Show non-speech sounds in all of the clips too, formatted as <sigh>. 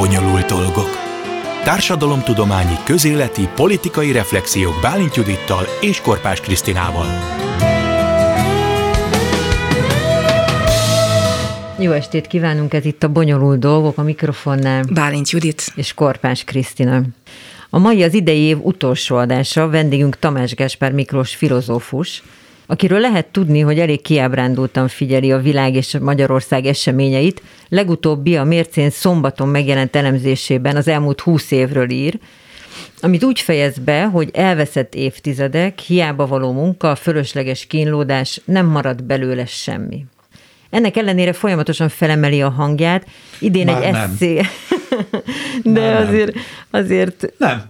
Bonyolult dolgok. Társadalomtudományi, közéleti, politikai reflexiók Bálint Judittal és Korpás Krisztinával. Jó estét kívánunk, ez itt a Bonyolult Dolgok, a mikrofonnál. Bálint Judit. És Korpás Krisztina. A mai az idei év utolsó adása, vendégünk Tamás Gáspár Miklós filozófus, akiről lehet tudni, hogy elég kiábrándultan figyeli a világ és Magyarország eseményeit. Legutóbbi a Mércén szombaton megjelent elemzésében az elmúlt húsz évről ír, amit úgy fejez be, hogy elveszett évtizedek, hiába való munka, fölösleges kínlódás, nem marad belőle semmi. Ennek ellenére folyamatosan felemeli a hangját. Idén Már egy eszé. <laughs> De Már azért, nem. azért... Nem.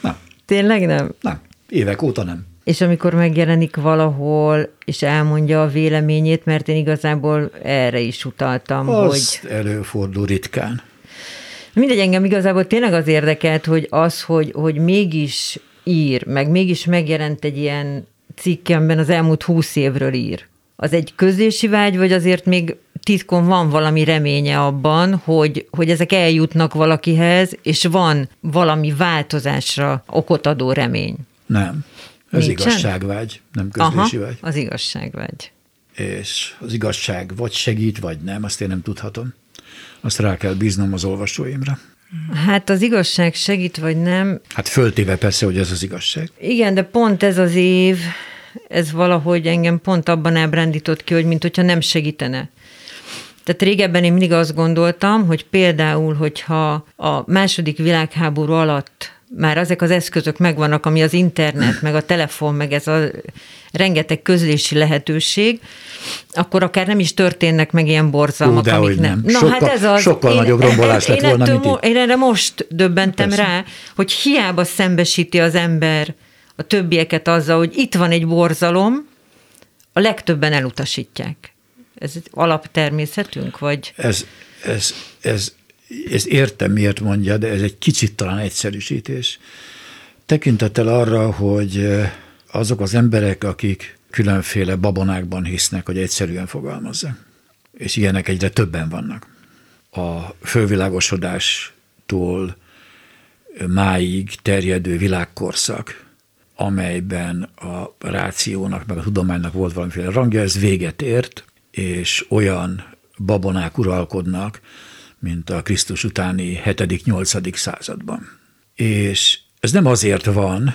Nem. Tényleg nem? Nem. Évek óta nem. És amikor megjelenik valahol, és elmondja a véleményét, mert én igazából erre is utaltam, az hogy... előfordul ritkán. Mindegy, engem igazából tényleg az érdekelt, hogy az, hogy, hogy mégis ír, meg mégis megjelent egy ilyen cikkemben az elmúlt húsz évről ír. Az egy közési vágy, vagy azért még titkon van valami reménye abban, hogy, hogy ezek eljutnak valakihez, és van valami változásra okot adó remény? Nem. Ez Nincsen? igazságvágy, nem közlési Aha, vágy. az igazságvágy. És az igazság vagy segít, vagy nem, azt én nem tudhatom. Azt rá kell bíznom az olvasóimra. Hát az igazság segít, vagy nem? Hát föltéve persze, hogy ez az igazság. Igen, de pont ez az év, ez valahogy engem pont abban ábrándított ki, hogy mint hogyha nem segítene. Tehát régebben én mindig azt gondoltam, hogy például, hogyha a második világháború alatt már ezek az eszközök megvannak, ami az internet, meg a telefon, meg ez a rengeteg közlési lehetőség, akkor akár nem is történnek meg ilyen borzalmak, Hú, amik nem. nem. Na, sokkal, hát ez az, sokkal én, nagyobb rombolás lett volna, mint mo- Én erre most döbbentem Persze. rá, hogy hiába szembesíti az ember a többieket azzal, hogy itt van egy borzalom, a legtöbben elutasítják. Ez alaptermészetünk, vagy? Ez, ez, ez ezt értem, miért mondja, de ez egy kicsit talán egyszerűsítés. Tekintettel arra, hogy azok az emberek, akik különféle babonákban hisznek, hogy egyszerűen fogalmazza, és ilyenek egyre többen vannak. A fölvilágosodástól máig terjedő világkorszak, amelyben a rációnak, meg a tudománynak volt valamiféle rangja, ez véget ért, és olyan babonák uralkodnak, mint a Krisztus utáni 7.-8. században. És ez nem azért van,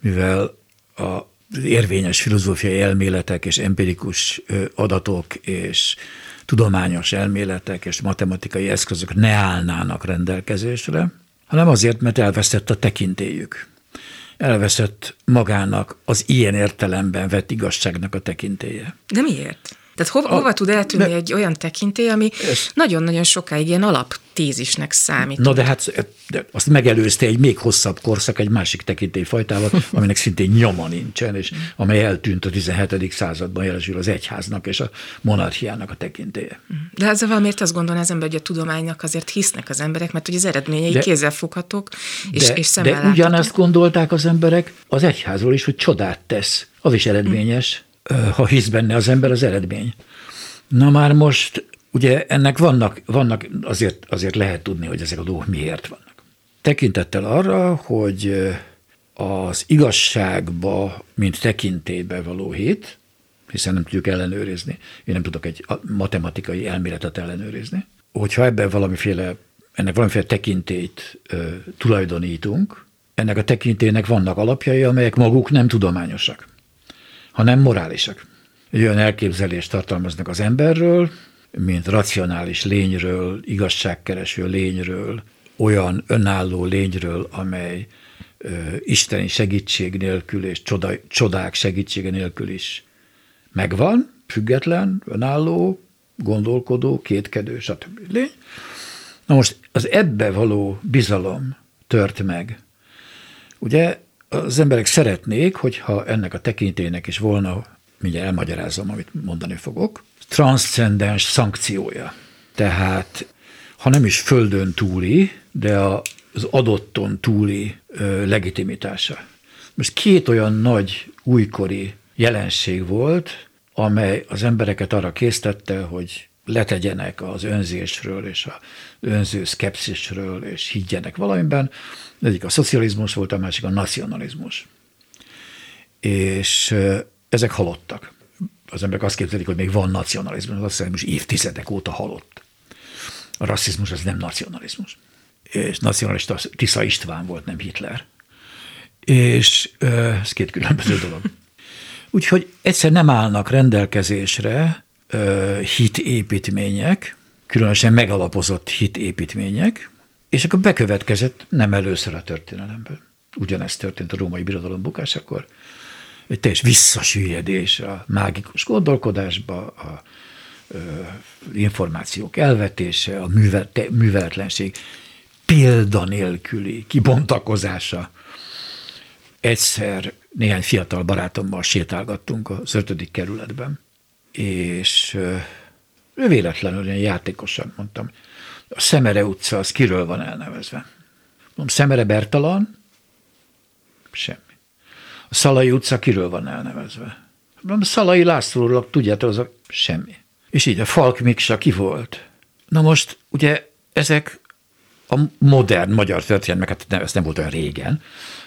mivel a érvényes filozófiai elméletek és empirikus adatok és tudományos elméletek és matematikai eszközök ne állnának rendelkezésre, hanem azért, mert elveszett a tekintélyük. Elveszett magának az ilyen értelemben vett igazságnak a tekintélye. De miért? Tehát hova, a, hova tud eltűnni de, egy olyan tekintély, ami nagyon-nagyon sokáig ilyen alaptézisnek számít. Na de hát de azt megelőzte egy még hosszabb korszak egy másik tekintélyfajtával, aminek szintén nyoma nincsen, és amely eltűnt a 17. században jelesül az egyháznak és a monarchiának a tekintélye. De ezzel valamiért azt gondolná az ember, hogy a tudománynak azért hisznek az emberek, mert hogy az eredményei de, kézzelfoghatók és, de, és De ugyanezt gondolták az emberek az egyházról is, hogy csodát tesz. Az is eredményes ha hisz benne az ember, az eredmény. Na már most ugye ennek vannak, vannak azért, azért lehet tudni, hogy ezek a dolgok miért vannak. Tekintettel arra, hogy az igazságba, mint tekintélybe való hit, hiszen nem tudjuk ellenőrizni, én nem tudok egy matematikai elméletet ellenőrizni, hogyha ebben valamiféle, ennek valamiféle tekintélyt ö, tulajdonítunk, ennek a tekintélynek vannak alapjai, amelyek maguk nem tudományosak hanem morálisak. Egy olyan elképzelést tartalmaznak az emberről, mint racionális lényről, igazságkereső lényről, olyan önálló lényről, amely ö, isteni segítség nélkül és csoda, csodák segítsége nélkül is megvan, független, önálló, gondolkodó, kétkedő, stb. lény. Na most az ebbe való bizalom tört meg. Ugye az emberek szeretnék, hogyha ennek a tekintének is volna, mindjárt elmagyarázom, amit mondani fogok, transzcendens szankciója. Tehát, ha nem is földön túli, de az adotton túli ö, legitimitása. Most két olyan nagy újkori jelenség volt, amely az embereket arra késztette, hogy letegyenek az önzésről és a önző szkepszisről, és higgyenek valamiben. Egyik a szocializmus volt, a másik a nacionalizmus. És ezek halottak. Az emberek azt képzelik, hogy még van nacionalizmus, az nacionalizmus évtizedek óta halott. A rasszizmus az nem nacionalizmus. És nacionalista Tisza István volt, nem Hitler. És ez két különböző dolog. Úgyhogy egyszer nem állnak rendelkezésre hitépítmények, különösen megalapozott hitépítmények, és akkor bekövetkezett nem először a történelemben. Ugyanezt történt a római birodalom bukásakor. Egy teljes visszasüllyedés a mágikus gondolkodásba, a ö, információk elvetése, a művel, te, műveletlenség példanélküli kibontakozása. Egyszer néhány fiatal barátommal sétálgattunk az ötödik kerületben, és ő véletlenül ilyen játékosan mondtam, a Szemere utca az kiről van elnevezve? Mondom, Szemere Bertalan? Semmi. A Szalai utca kiről van elnevezve? Mondom, Szalai Lászlóról, tudjátok, az a semmi. És így a Falk Miksa ki volt? Na most, ugye ezek a modern magyar történelmek, hát nem, ez nem volt olyan régen,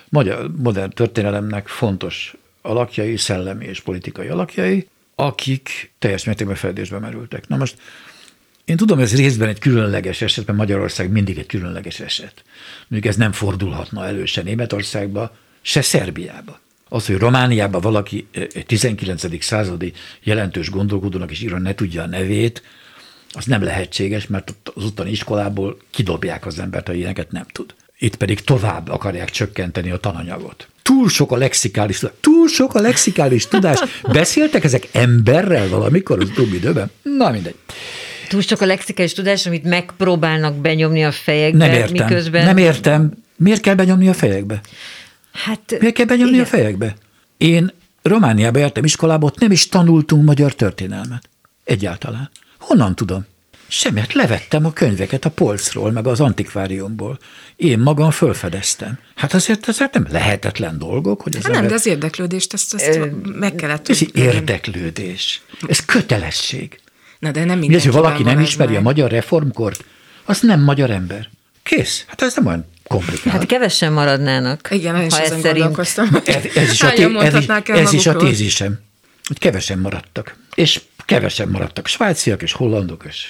magyar, modern történelemnek fontos alakjai, szellemi és politikai alakjai, akik teljes mértékben feledésbe merültek. Na most én tudom, ez részben egy különleges eset, mert Magyarország mindig egy különleges eset. Mondjuk ez nem fordulhatna elő se Németországba, se Szerbiába. Az, hogy Romániában valaki egy 19. századi jelentős gondolkodónak is írva ne tudja a nevét, az nem lehetséges, mert az utáni iskolából kidobják az embert, ha ilyeneket nem tud. Itt pedig tovább akarják csökkenteni a tananyagot. Túl sok a lexikális. Túl sok a lexikális tudás. <laughs> Beszéltek ezek emberrel valamikor az időben? Na mindegy. Túl sok a lexikális tudás, amit megpróbálnak benyomni a fejekbe, nem értem, miközben... Nem értem. Miért kell benyomni a fejekbe? Hát, Miért kell benyomni igen. a fejekbe? Én Romániába jártam iskolába, ott nem is tanultunk magyar történelmet. Egyáltalán. Honnan tudom? Semmit, hát levettem a könyveket a polcról, meg az antikváriumból. Én magam fölfedeztem. Hát azért ezek nem lehetetlen dolgok, hogy ember... Nem, de az érdeklődést, ezt, ezt Ö, meg kellett Ez érdeklődés. Ez kötelesség. Na, de nem Mi az, hogy valaki nem ismeri meg. a magyar reformkort, az nem magyar ember. Kész. Hát ez nem olyan komplikált. Hát kevesen maradnának. Igen, ha ez szerint. Ez, ez, is a, té- ez, is, ez is a tézisem, hogy kevesen maradtak. És kevesen maradtak svájciak, és hollandok, és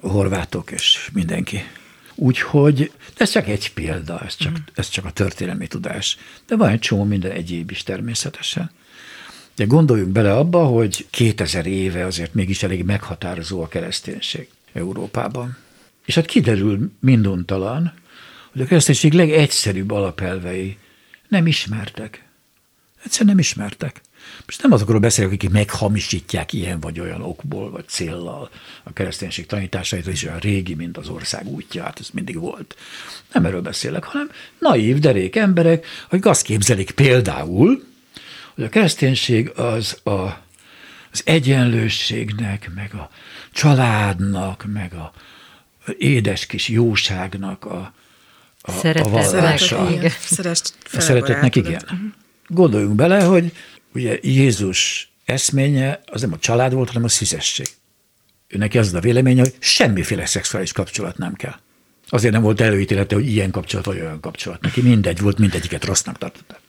horvátok, és mindenki. Úgyhogy ez csak egy példa, ez csak, ez csak a történelmi tudás. De van egy csomó minden egyéb is természetesen. De gondoljunk bele abba, hogy 2000 éve azért mégis elég meghatározó a kereszténység Európában. És hát kiderül minduntalan, hogy a kereszténység legegyszerűbb alapelvei nem ismertek. Egyszerűen nem ismertek. Most nem azokról beszélek, akik meghamisítják ilyen vagy olyan okból, vagy céllal a kereszténység tanításait, és olyan régi, mint az ország útja, hát ez mindig volt. Nem erről beszélek, hanem naív, derék emberek, hogy azt képzelik például, hogy a kereszténység az a, az egyenlőségnek, meg a családnak, meg a édes kis jóságnak a, a, a vallása. A szeretetnek igen. Gondoljunk bele, hogy ugye Jézus eszménye az nem a család volt, hanem a szüzesség. Ő neki az a véleménye, hogy semmiféle szexuális kapcsolat nem kell. Azért nem volt előítélete, hogy ilyen kapcsolat vagy olyan kapcsolat. Neki mindegy volt, mindegyiket rossznak tartotta.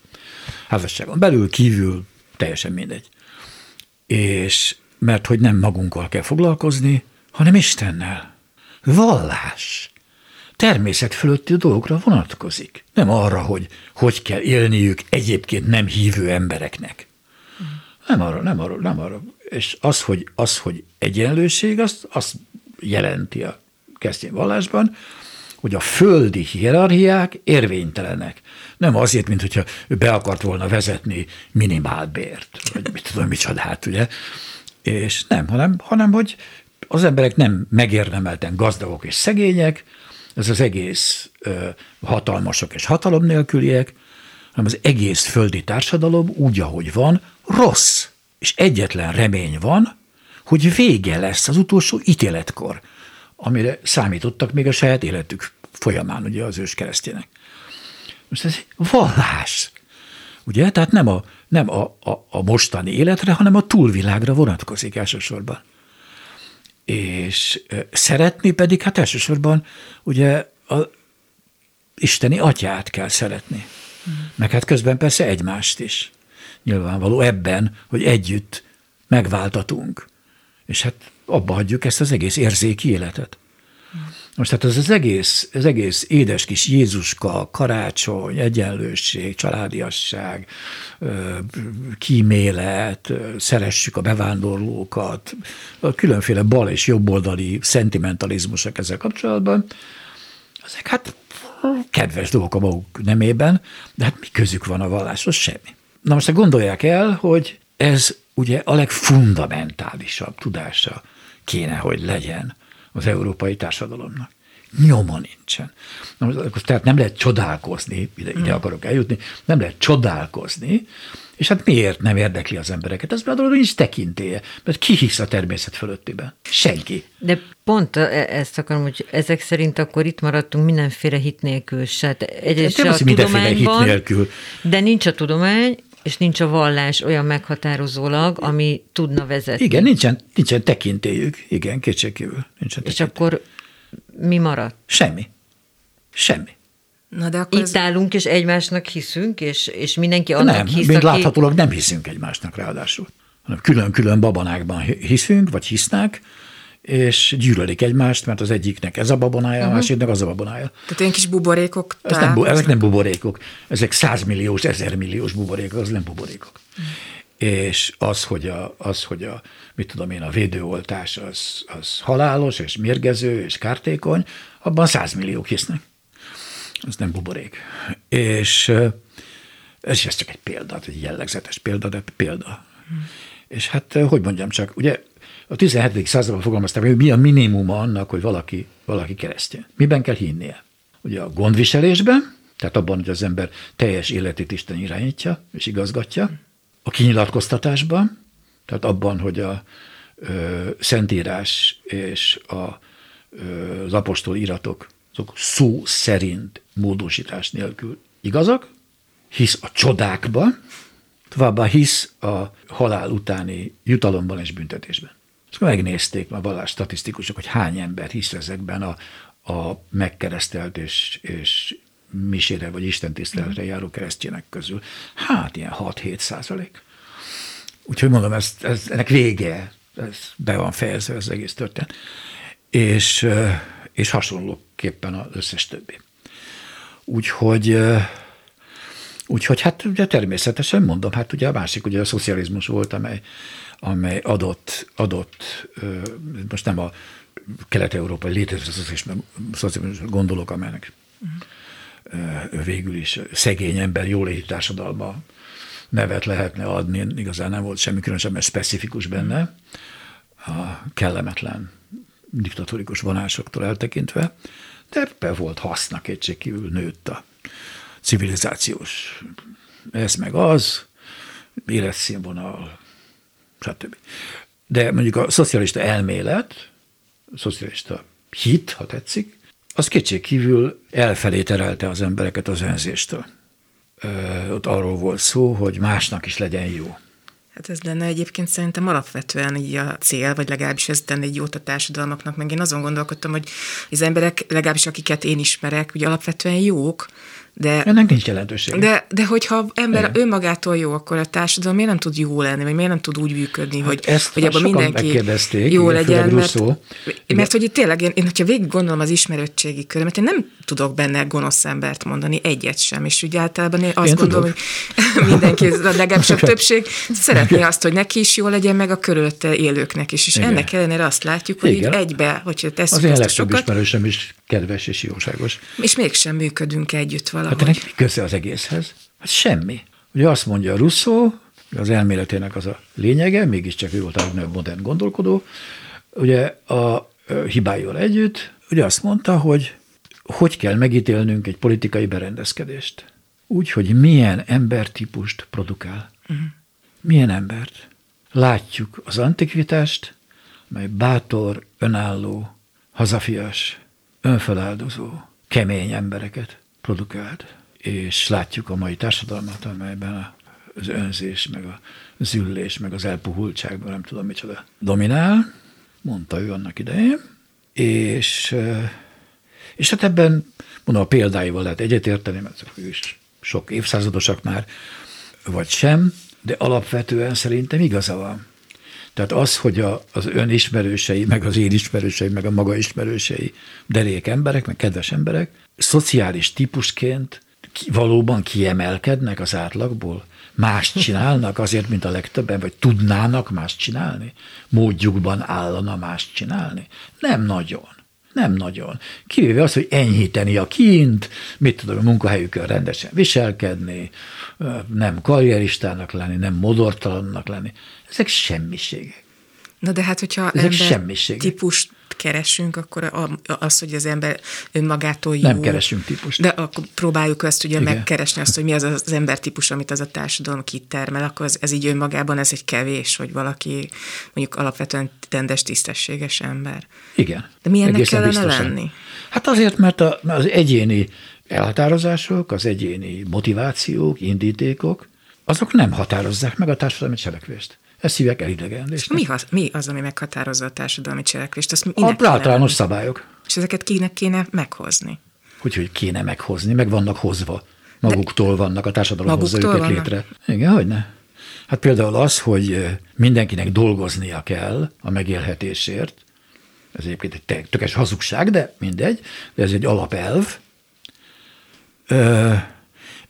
Házasságon belül, kívül, teljesen mindegy. És mert hogy nem magunkkal kell foglalkozni, hanem Istennel. Vallás természet fölötti dolgokra vonatkozik. Nem arra, hogy hogy kell élniük egyébként nem hívő embereknek. Nem arra, nem arra, nem arra. És az, hogy, az, hogy egyenlőség, az, az jelenti a keresztény vallásban, hogy a földi hierarchiák érvénytelenek. Nem azért, mint hogyha ő be akart volna vezetni minimálbért, vagy mit tudom, micsodát, ugye? És nem, hanem, hanem hogy az emberek nem megérdemelten gazdagok és szegények, ez az egész ö, hatalmasok és hatalom nélküliek, hanem az egész földi társadalom úgy, ahogy van, rossz. És egyetlen remény van, hogy vége lesz az utolsó ítéletkor, amire számítottak még a saját életük folyamán, ugye az ős keresztjének. Most ez vallás. Ugye? Tehát nem a, nem a, a, a mostani életre, hanem a túlvilágra vonatkozik elsősorban. És szeretni pedig, hát elsősorban ugye a isteni atyát kell szeretni. Meg hát közben persze egymást is. Nyilvánvaló ebben, hogy együtt megváltatunk. És hát abba hagyjuk ezt az egész érzéki életet. Most hát ez az egész, az egész édes kis Jézuska, karácsony, egyenlőség, családiasság, kímélet, szeressük a bevándorlókat, a különféle bal és jobboldali szentimentalizmusok ezzel kapcsolatban, ezek hát kedves dolgok a maguk nemében, de hát mi közük van a valláshoz? Semmi. Na most gondolják el, hogy ez ugye a legfundamentálisabb tudása kéne, hogy legyen az európai társadalomnak. Nyoma nincsen. Na, most, tehát nem lehet csodálkozni, ide, ide hmm. akarok eljutni, nem lehet csodálkozni, és hát miért nem érdekli az embereket? Ez például nincs tekintélye, mert ki hisz a természet fölöttében? Senki. De pont e- ezt akarom, hogy ezek szerint akkor itt maradtunk mindenféle hit nélkül. Hát egyrészt a tudományban, hit nélkül. de nincs a tudomány, és nincs a vallás olyan meghatározólag, ami tudna vezetni. Igen, nincsen, nincsen tekintélyük. Igen, kétségkívül. Nincsen és akkor mi maradt? Semmi. Semmi. Na de akkor Itt ez... állunk, és egymásnak hiszünk, és, és mindenki annak nem, hisz, mint aki... láthatólag nem hiszünk egymásnak ráadásul. Hanem külön-külön babonákban hiszünk, vagy hisznek, és gyűlölik egymást, mert az egyiknek ez a babonája, uh-huh. a másiknak az a babonája. Tehát ilyen kis buborékok? Ez nem, bu- ezek nem buborékok, ezek százmilliós, ezermilliós buborékok, az nem buborékok. Uh-huh. És az, hogy a, az, hogy a, mit tudom én, a védőoltás az, az halálos, és mérgező, és kártékony, abban százmilliók hisznek. Ez nem buborék. És ez, ez csak egy példa, egy jellegzetes példa, de példa. Uh-huh. És hát, hogy mondjam csak, ugye a 17. században fogalmazták, hogy mi a minimuma annak, hogy valaki, valaki keresztény. Miben kell hinnie? Ugye a gondviselésben, tehát abban, hogy az ember teljes életét Isten irányítja és igazgatja, a kinyilatkoztatásban, tehát abban, hogy a ö, Szentírás és a, ö, az apostol iratok azok szó szerint módosítás nélkül igazak, hisz a csodákban, továbbá hisz a halál utáni jutalomban és büntetésben. És megnézték a vallás statisztikusok, hogy hány ember hisz ezekben a, a megkeresztelt és, és misére vagy istentiszteletre járó keresztjének közül. Hát ilyen 6-7 százalék. Úgyhogy mondom, ez, ez, ennek vége, ez be van fejezve az egész történet. És, és hasonlóképpen az összes többi. Úgyhogy, úgyhogy hát ugye természetesen mondom, hát ugye a másik ugye a szocializmus volt, amely amely adott, adott most nem a kelet-európai létező szociális gondolok, amelynek végül is szegény ember jóléti társadalma nevet lehetne adni, igazán nem volt semmi különösebben specifikus benne, a kellemetlen diktatórikus vonásoktól eltekintve, de be volt haszna, kétségkívül nőtt a civilizációs ez meg az, életszínvonal, stb. De mondjuk a szocialista elmélet, a szocialista hit, ha tetszik, az kívül elfelé terelte az embereket az önzéstől. Ott arról volt szó, hogy másnak is legyen jó. Hát ez lenne egyébként szerintem alapvetően így a cél, vagy legalábbis ez tenne egy jót a társadalmaknak, meg én azon gondolkodtam, hogy az emberek, legalábbis akiket én ismerek, ugye alapvetően jók, de, Ennek nincs jelentőség. De, de hogyha ember Igen. önmagától jó, akkor a társadalom miért nem tud jó lenni, vagy miért nem tud úgy működni, hát hogy, ezt hogy abban mindenki jó legyen. Mert, mert hogy itt tényleg, én, én, hogyha végig gondolom az ismerőtségi körömet, én nem tudok benne gonosz embert mondani, egyet sem, és úgy általában én azt én gondolom, tudok. hogy <laughs> mindenki, legalábbis a <laughs> többség szeretné azt, hogy neki is jó legyen, meg a körülötte élőknek is. És Igen. ennek ellenére azt látjuk, hogy Igen. így egybe, hogyha tesszük az ezt a sokat. ismerősöm is kedves és jóságos. És mégsem működünk együtt valahogy. Hát ennek mi köze az egészhez? Hát semmi. Ugye azt mondja Rousseau, az elméletének az a lényege, mégiscsak ő volt a modern gondolkodó, ugye a hibájól együtt, ugye azt mondta, hogy hogy kell megítélnünk egy politikai berendezkedést. Úgy, hogy milyen embertípust produkál. Uh-huh. Milyen embert. Látjuk az antikvitást, mely bátor, önálló, hazafias, önfeláldozó, kemény embereket produkált. És látjuk a mai társadalmat, amelyben az önzés, meg a züllés, meg az elpuhultság, nem tudom micsoda dominál, mondta ő annak idején, és, és hát ebben mondom, a példáival lehet egyetérteni, mert ő is sok évszázadosak már, vagy sem, de alapvetően szerintem igaza van. Tehát az, hogy a, az ön ismerősei, meg az én ismerősei, meg a maga ismerősei derék emberek, meg kedves emberek, szociális típusként valóban kiemelkednek az átlagból? Mást csinálnak azért, mint a legtöbben, vagy tudnának mást csinálni? Módjukban állana mást csinálni? Nem nagyon. Nem nagyon. Kivéve az, hogy enyhíteni a kint, mit tudom, a munkahelyükön rendesen viselkedni, nem karrieristának lenni, nem modortalannak lenni. Ezek semmiségek. Na de hát, hogyha Ezek ember semmiségek. típust keresünk, akkor az, hogy az ember önmagától jó. Nem keresünk típust. De akkor próbáljuk azt ugye Igen. megkeresni, azt, hogy mi az az típus, amit az a társadalom kitermel, akkor ez, ez így önmagában ez egy kevés, hogy valaki mondjuk alapvetően tendes, tisztességes ember. Igen. De milyennek Egészen kellene biztosan. lenni? Hát azért, mert a, az egyéni elhatározások, az egyéni motivációk, indítékok, azok nem határozzák meg a társadalmi cselekvést. Ezt hívják elidegenedésnek. Mi, az, mi az, ami meghatározza a társadalmi cselekvést? Azt a általános szabályok. És ezeket kinek kéne meghozni? Hogy, hogy kéne meghozni, meg vannak hozva. Maguktól De vannak, a társadalom hozza őket vannak? létre. Igen, hogy ne? Hát például az, hogy mindenkinek dolgoznia kell a megélhetésért, ez egyébként egy tökéletes hazugság, de mindegy, de ez egy alapelv.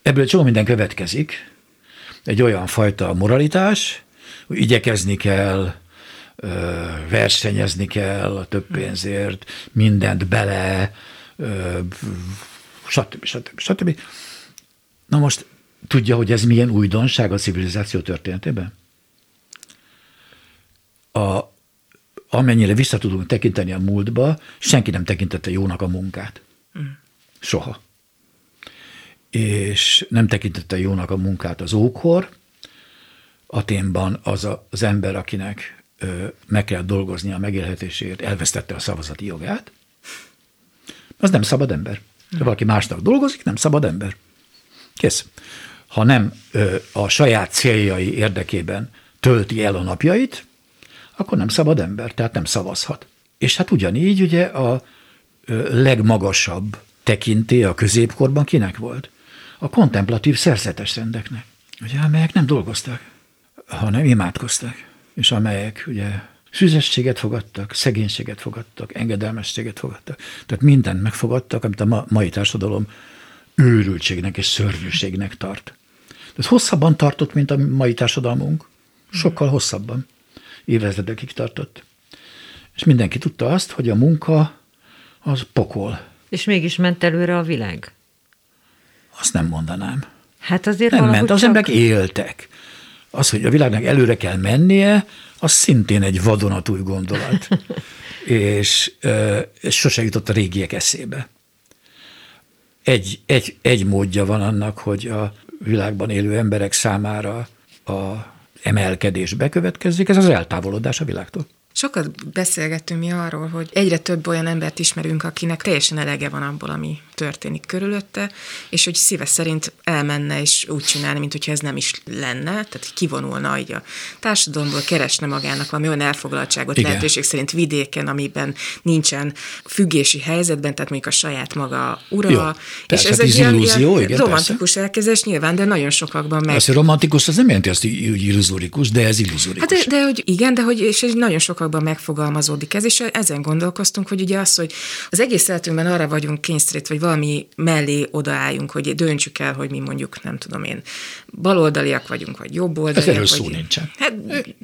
Ebből csomó minden következik, egy olyan fajta moralitás, igyekezni kell, versenyezni kell a több pénzért, mindent bele, stb. stb. stb. Na most tudja, hogy ez milyen újdonság a civilizáció történetében? A, amennyire vissza tudunk tekinteni a múltba, senki nem tekintette jónak a munkát. Soha. És nem tekintette jónak a munkát az ókor, Aténban az a, az ember, akinek ö, meg kell dolgozni a megélhetésért, elvesztette a szavazati jogát, az nem szabad ember. Ha valaki másnak dolgozik, nem szabad ember. Kész. Ha nem ö, a saját céljai érdekében tölti el a napjait, akkor nem szabad ember, tehát nem szavazhat. És hát ugyanígy ugye a ö, legmagasabb tekinté a középkorban kinek volt? A kontemplatív szerzetes rendeknek, ugye, amelyek nem dolgoztak hanem imádkoztak, és amelyek ugye szüzességet fogadtak, szegénységet fogadtak, engedelmességet fogadtak. Tehát mindent megfogadtak, amit a mai társadalom őrültségnek és szörnyűségnek tart. Ez hosszabban tartott, mint a mai társadalmunk. Sokkal hosszabban. Évezredekig tartott. És mindenki tudta azt, hogy a munka az pokol. És mégis ment előre a világ? Azt nem mondanám. Hát azért nem ment, az csak... emberek éltek. Az, hogy a világnak előre kell mennie, az szintén egy vadonatúj gondolat. <laughs> és, és sose jutott a régiek eszébe. Egy, egy, egy módja van annak, hogy a világban élő emberek számára a emelkedés bekövetkezik, ez az eltávolodás a világtól. Sokat beszélgettünk mi arról, hogy egyre több olyan embert ismerünk, akinek teljesen elege van abból, ami történik körülötte, és hogy szíve szerint elmenne és úgy csinálni, mint hogyha ez nem is lenne, tehát kivonulna így a társadalomból, keresne magának valami olyan elfoglaltságot Igen. lehetőség szerint vidéken, amiben nincsen függési helyzetben, tehát mondjuk a saját maga ura. Jó, és ez egy ilyen, illúzió, ilyen igen, romantikus persze. elkezdés nyilván, de nagyon sokakban meg. Hogy romantikus, az nem jelenti azt, hogy illuzórikus, de ez illuzórikus. Hát de, de hogy igen, de hogy és nagyon sokakban megfogalmazódik ez, és ezen gondolkoztunk, hogy ugye az, hogy az egész életünkben arra vagyunk kényszerít, vagy valami mellé odaálljunk, hogy döntsük el, hogy mi mondjuk, nem tudom én, baloldaliak vagyunk, vagy jobboldaliak. Ez erről szó nincsen. Hát,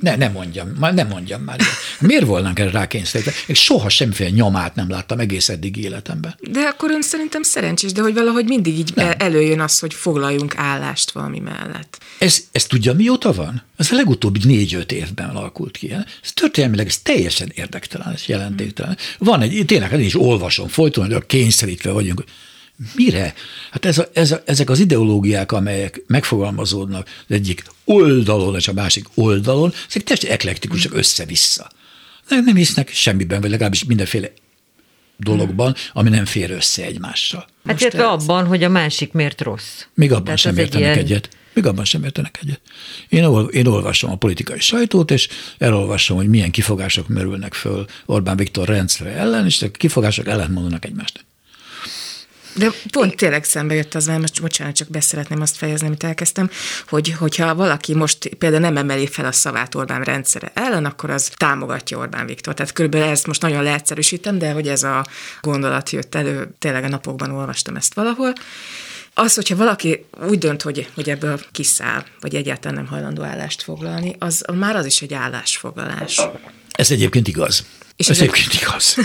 ne, ne mondjam, már nem mondjam már. Miért volnánk erre rákényszerítve? Én soha semmiféle nyomát nem láttam egész eddig életemben. De akkor ön szerintem szerencsés, de hogy valahogy mindig így nem. előjön az, hogy foglaljunk állást valami mellett. Ez, ez tudja, mióta van? Ez a legutóbbi négy-öt évben alakult ki. Ez történelmileg ez teljesen érdektelen, ez jelentéktelen. Van egy, tényleg én is olvasom folyton, hogy kényszerítve vagyunk. Mire? Hát ez a, ez a, ezek az ideológiák, amelyek megfogalmazódnak az egyik oldalon és a másik oldalon, ezek teljesen eklektikusak össze-vissza. Nem, nem hisznek semmiben, vagy legalábbis mindenféle dologban, ami nem fér össze egymással. Hát illetve abban, hogy a másik miért rossz. Még abban Tehát sem értenek ilyen... egyet. Még abban sem értenek egyet. Én, ol, én olvasom a politikai sajtót, és elolvasom, hogy milyen kifogások merülnek föl Orbán Viktor rendszere ellen, és a kifogások ellen mondanak egymást. De pont tényleg szembe jött az, mert bocsánat, csak beszeretném azt fejezni, amit elkezdtem, hogy hogyha valaki most például nem emeli fel a szavát Orbán rendszere ellen, akkor az támogatja Orbán Viktor. Tehát körülbelül ezt most nagyon leegyszerűsítem, de hogy ez a gondolat jött elő, tényleg a napokban olvastam ezt valahol. Az, hogyha valaki úgy dönt, hogy, hogy ebből kiszáll, vagy egyáltalán nem hajlandó állást foglalni, az már az is egy állásfoglalás. Ez egyébként igaz. És ez egyébként igaz. <laughs>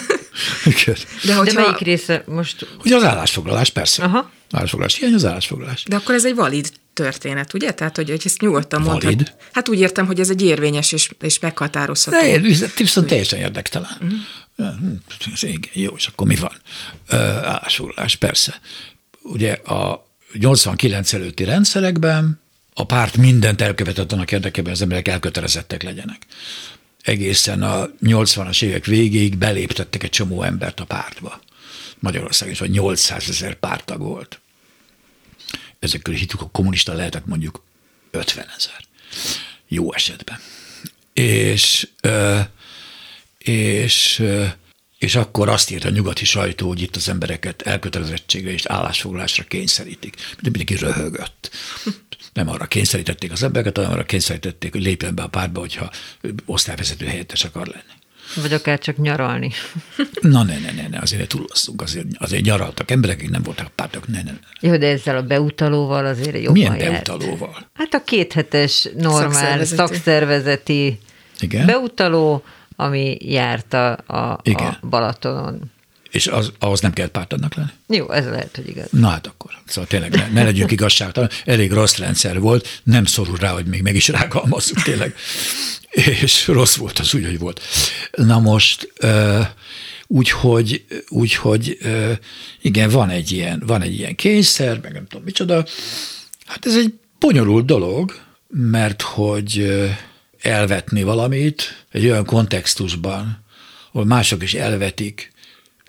De, hogyha... De melyik része most? Ugye az állásfoglalás, persze. Aha. Állásfoglalás, hiány az állásfoglalás. De akkor ez egy valid történet, ugye? Tehát, hogy, hogy ezt nyugodtan Valid? mondhat. Hát úgy értem, hogy ez egy érvényes és, és meghatározható. De viszont teljesen érdektelen. Uh-huh. Igen, jó, és akkor mi van? Állásfoglalás, persze. Ugye a 89 előtti rendszerekben a párt mindent elkövetett annak érdekében, hogy az emberek elkötelezettek legyenek egészen a 80-as évek végéig beléptettek egy csomó embert a pártba. Magyarország is vagy 800 ezer pártag volt. Ezek körül hitük, a kommunista lehetett mondjuk 50 ezer. Jó esetben. És, és, és akkor azt írt a nyugati sajtó, hogy itt az embereket elkötelezettségre és állásfoglalásra kényszerítik. De mindenki röhögött nem arra kényszerítették az embereket, hanem arra kényszerítették, hogy lépjen be a pártba, hogyha osztályvezető helyettes akar lenni. Vagy akár csak nyaralni. <laughs> Na ne, ne, ne, ne azért ne túlozzunk, azért, azért nyaraltak emberek, akik nem voltak pártok, ne, ne, ne. Jó, de ezzel a beutalóval azért jobban Milyen beutalóval? Járt. Hát a kéthetes normál szakszervezeti, szakszervezeti Igen? beutaló, ami járt a, a, a Balatonon és az, ahhoz nem kell pártadnak lenni? Jó, ez lehet, hogy igaz. Na hát akkor. Szóval tényleg ne, ne legyünk <laughs> igazságtalan. Elég rossz rendszer volt, nem szorul rá, hogy még meg is rágalmazzuk tényleg. És rossz volt az úgy, hogy volt. Na most úgyhogy, úgyhogy igen, van egy, ilyen, van egy ilyen kényszer, meg nem tudom micsoda. Hát ez egy bonyolult dolog, mert hogy elvetni valamit egy olyan kontextusban, ahol mások is elvetik,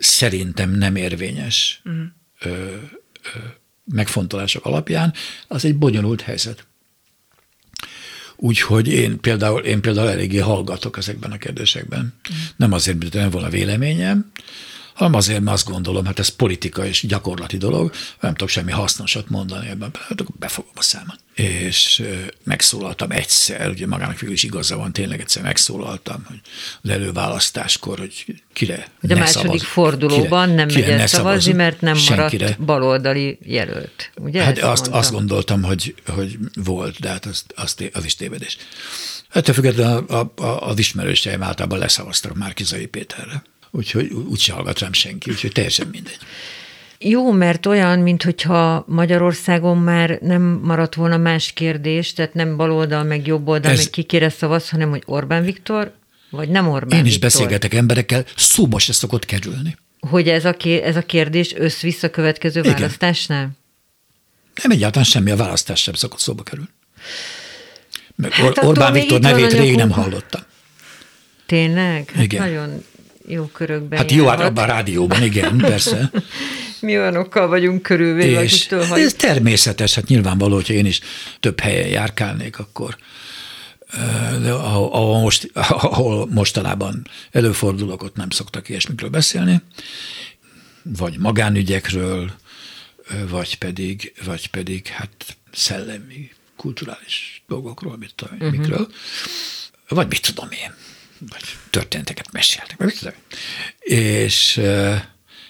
szerintem nem érvényes uh-huh. ö, ö, megfontolások alapján, az egy bonyolult helyzet. Úgyhogy én például, én például eléggé hallgatok ezekben a kérdésekben. Uh-huh. Nem azért, mert nem volna véleményem, hanem azért, mert azt gondolom, hát ez politika és gyakorlati dolog, nem tudok semmi hasznosat mondani ebben, hát akkor befogom a számat. És megszólaltam egyszer, ugye magának végül is igaza van, tényleg egyszer megszólaltam, hogy az előválasztáskor, hogy kire Hogy a második szavaz, fordulóban kire, nem kire megy szavazni, mert nem senkire. maradt baloldali jelölt. Ugye hát azt, azt gondoltam, hogy, hogy volt, de hát az, az, az is tévedés. Ettől függetlenül a, a, az ismerőseim általában leszavaztak Márkizai Péterre úgyhogy úgyse hallgat rám senki, úgyhogy teljesen mindegy. Jó, mert olyan, mintha Magyarországon már nem maradt volna más kérdés, tehát nem baloldal, meg jobb oldal, Ez... meg ki kire szavaz, hanem hogy Orbán Viktor, vagy nem Orbán Én is Viktor. beszélgetek emberekkel, szóba se szokott kerülni. Hogy ez a, ez a kérdés össz-vissza következő Igen. választásnál? Nem egyáltalán semmi, a választás sem szokott szóba kerülni. Meg hát Orbán Viktor nevét rég nem hallottam. Tényleg? Hát Igen. nagyon jó körökben Hát jó, hát abban a rádióban, igen, persze. <laughs> Mi olyanokkal vagyunk körülvéve, és Ez természetes, hát nyilvánvaló, hogyha én is több helyen járkálnék, akkor de ahol, most, <laughs> ahol mostanában előfordulok, ott nem szoktak ilyesmikről beszélni, vagy magánügyekről, vagy pedig, vagy pedig hát szellemi, kulturális dolgokról, mit tudom, uh-huh. mikről, vagy mit tudom én vagy történeteket meséltek, mit És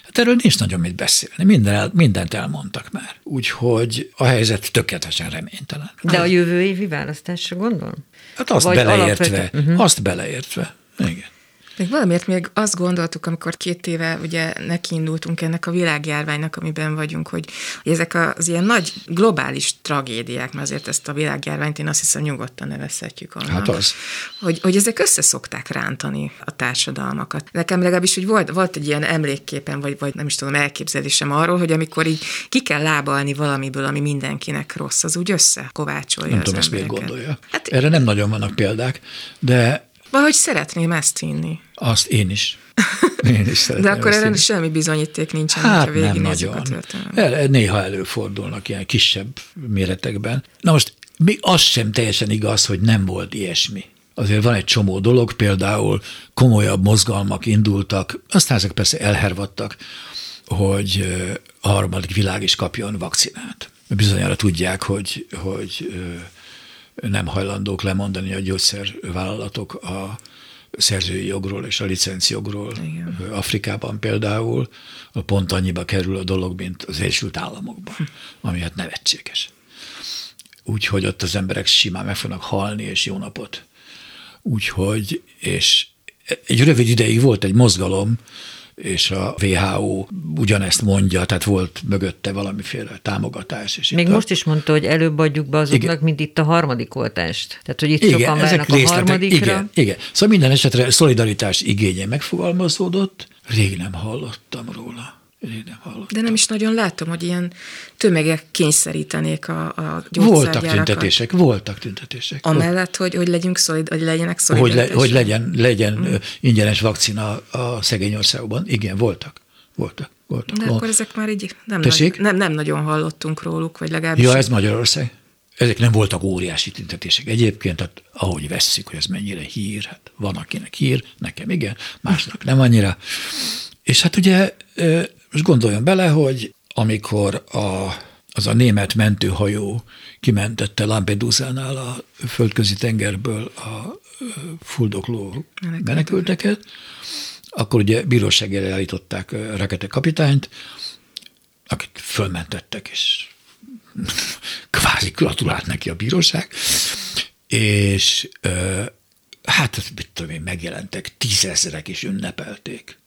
hát erről nincs nagyon mit beszélni, Minden el, mindent elmondtak már. Úgyhogy a helyzet tökéletesen reménytelen. De a jövő évi választásra gondolom? Hát azt vagy beleértve, alapvető... uh-huh. azt beleértve, igen. Még valamiért még azt gondoltuk, amikor két éve ugye nekiindultunk ennek a világjárványnak, amiben vagyunk, hogy, hogy ezek az ilyen nagy globális tragédiák, mert azért ezt a világjárványt én azt hiszem nyugodtan nevezhetjük annak. Hát az. Hogy, hogy ezek összeszokták rántani a társadalmakat. Nekem legalábbis hogy volt, volt egy ilyen emlékképen, vagy, vagy nem is tudom, elképzelésem arról, hogy amikor így ki kell lábalni valamiből, ami mindenkinek rossz, az úgy összekovácsolja Nem tudom, ezt miért gondolja. Hát, Erre nem nagyon vannak példák, de Valahogy szeretném ezt hinni. Azt én is. <laughs> Én is De akkor erre semmi bizonyíték nincsen, hát nem nagyon. a történelmet. Néha előfordulnak ilyen kisebb méretekben. Na most még az sem teljesen igaz, hogy nem volt ilyesmi. Azért van egy csomó dolog, például komolyabb mozgalmak indultak, aztán ezek persze elhervadtak, hogy a harmadik világ is kapjon vakcinát. Bizonyára tudják, hogy, hogy nem hajlandók lemondani a gyógyszervállalatok a szerzői jogról és a licenciogról. Igen. Afrikában például pont annyiba kerül a dolog, mint az Egyesült Államokban, ami hát nevetséges. Úgyhogy ott az emberek simán meg fognak halni, és jó napot. Úgyhogy, és egy rövid ideig volt egy mozgalom, és a WHO ugyanezt mondja, tehát volt mögötte valamiféle támogatás. És Még most a... is mondta, hogy előbb adjuk be azoknak, igen. mint itt a harmadik oltást. Tehát, hogy itt igen, sokan várnak a harmadikra. Igen, igen. Szóval minden esetre szolidaritás igénye megfogalmazódott, rég nem hallottam róla. Nem hallottam. De nem is nagyon látom, hogy ilyen tömegek kényszerítenék a, a Voltak tüntetések, voltak tüntetések. Amellett, hogy, hogy legyünk szolid, hogy legyenek Hogy, le, hogy legyen, legyen mm. ingyenes vakcina a szegény országokban. Igen, voltak. Voltak. voltak. De akkor ezek már így nem, nagy, nem, nem nagyon hallottunk róluk, vagy legalábbis. Ja, ez Magyarország. Ezek nem voltak óriási tüntetések. Egyébként, hát, ahogy vesszük, hogy ez mennyire hír, hát van akinek hír, nekem igen, másnak nem annyira. És hát ugye most gondoljon bele, hogy amikor a, az a német mentőhajó kimentette Lampedusa-nál a földközi tengerből a fuldokló menekülteket, akkor ugye bíróság elé állították Rekete kapitányt, akit fölmentettek, és <laughs> kvázi gratulált neki a bíróság, és hát mit tudom én, megjelentek, tízezrek is ünnepelték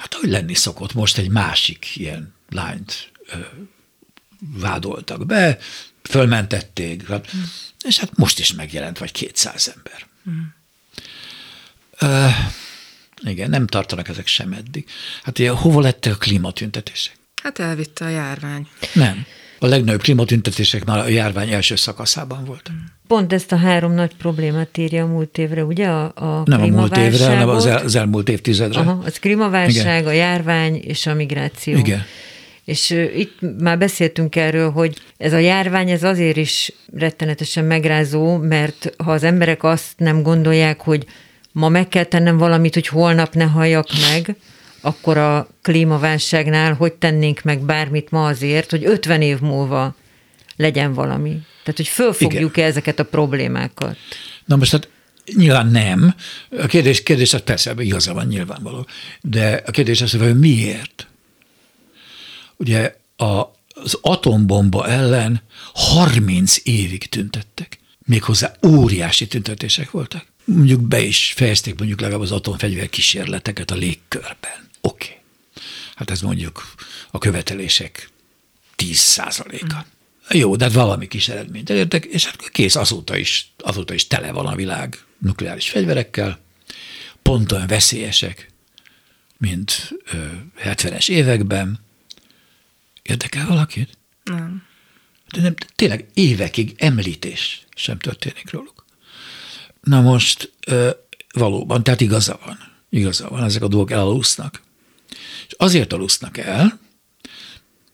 Hát hogy lenni szokott, most egy másik ilyen lányt ö, vádoltak be, fölmentették, hát, mm. és hát most is megjelent vagy 200 ember. Mm. Ö, igen, nem tartanak ezek sem eddig. Hát ugye, hova lettek a klímatüntetések? Hát elvitte a járvány. Nem. A legnagyobb klímatüntetések már a járvány első szakaszában voltak. Pont ezt a három nagy problémát írja a múlt évre, ugye? A, a Nem a múlt évre, hanem az, el, az elmúlt évtizedre. Aha, az klímaválság, Igen. a járvány és a migráció. Igen. És itt már beszéltünk erről, hogy ez a járvány ez azért is rettenetesen megrázó, mert ha az emberek azt nem gondolják, hogy ma meg kell tennem valamit, hogy holnap ne halljak meg, akkor a klímaválságnál hogy tennénk meg bármit ma azért, hogy 50 év múlva legyen valami. Tehát, hogy fölfogjuk-e ezeket a problémákat? Na most hát nyilván nem. A kérdés, kérdés az persze, igaza van nyilvánvaló. De a kérdés az, hogy miért? Ugye a, az atombomba ellen 30 évig tüntettek. Méghozzá óriási tüntetések voltak. Mondjuk be is fejezték mondjuk legalább az atomfegyver kísérleteket a légkörben. Oké. Okay. Hát ez mondjuk a követelések 10 százaléka. Mm. Jó, de hát valami kis eredményt elértek, és hát kész, azóta is, azóta is tele van a világ nukleáris fegyverekkel, pont olyan veszélyesek, mint ö, 70-es években. Érdekel valakit? Nem. De nem, tényleg évekig említés sem történik róluk. Na most ö, valóban, tehát igaza van. Igaza van, ezek a dolgok elalusznak. És azért alusznak el,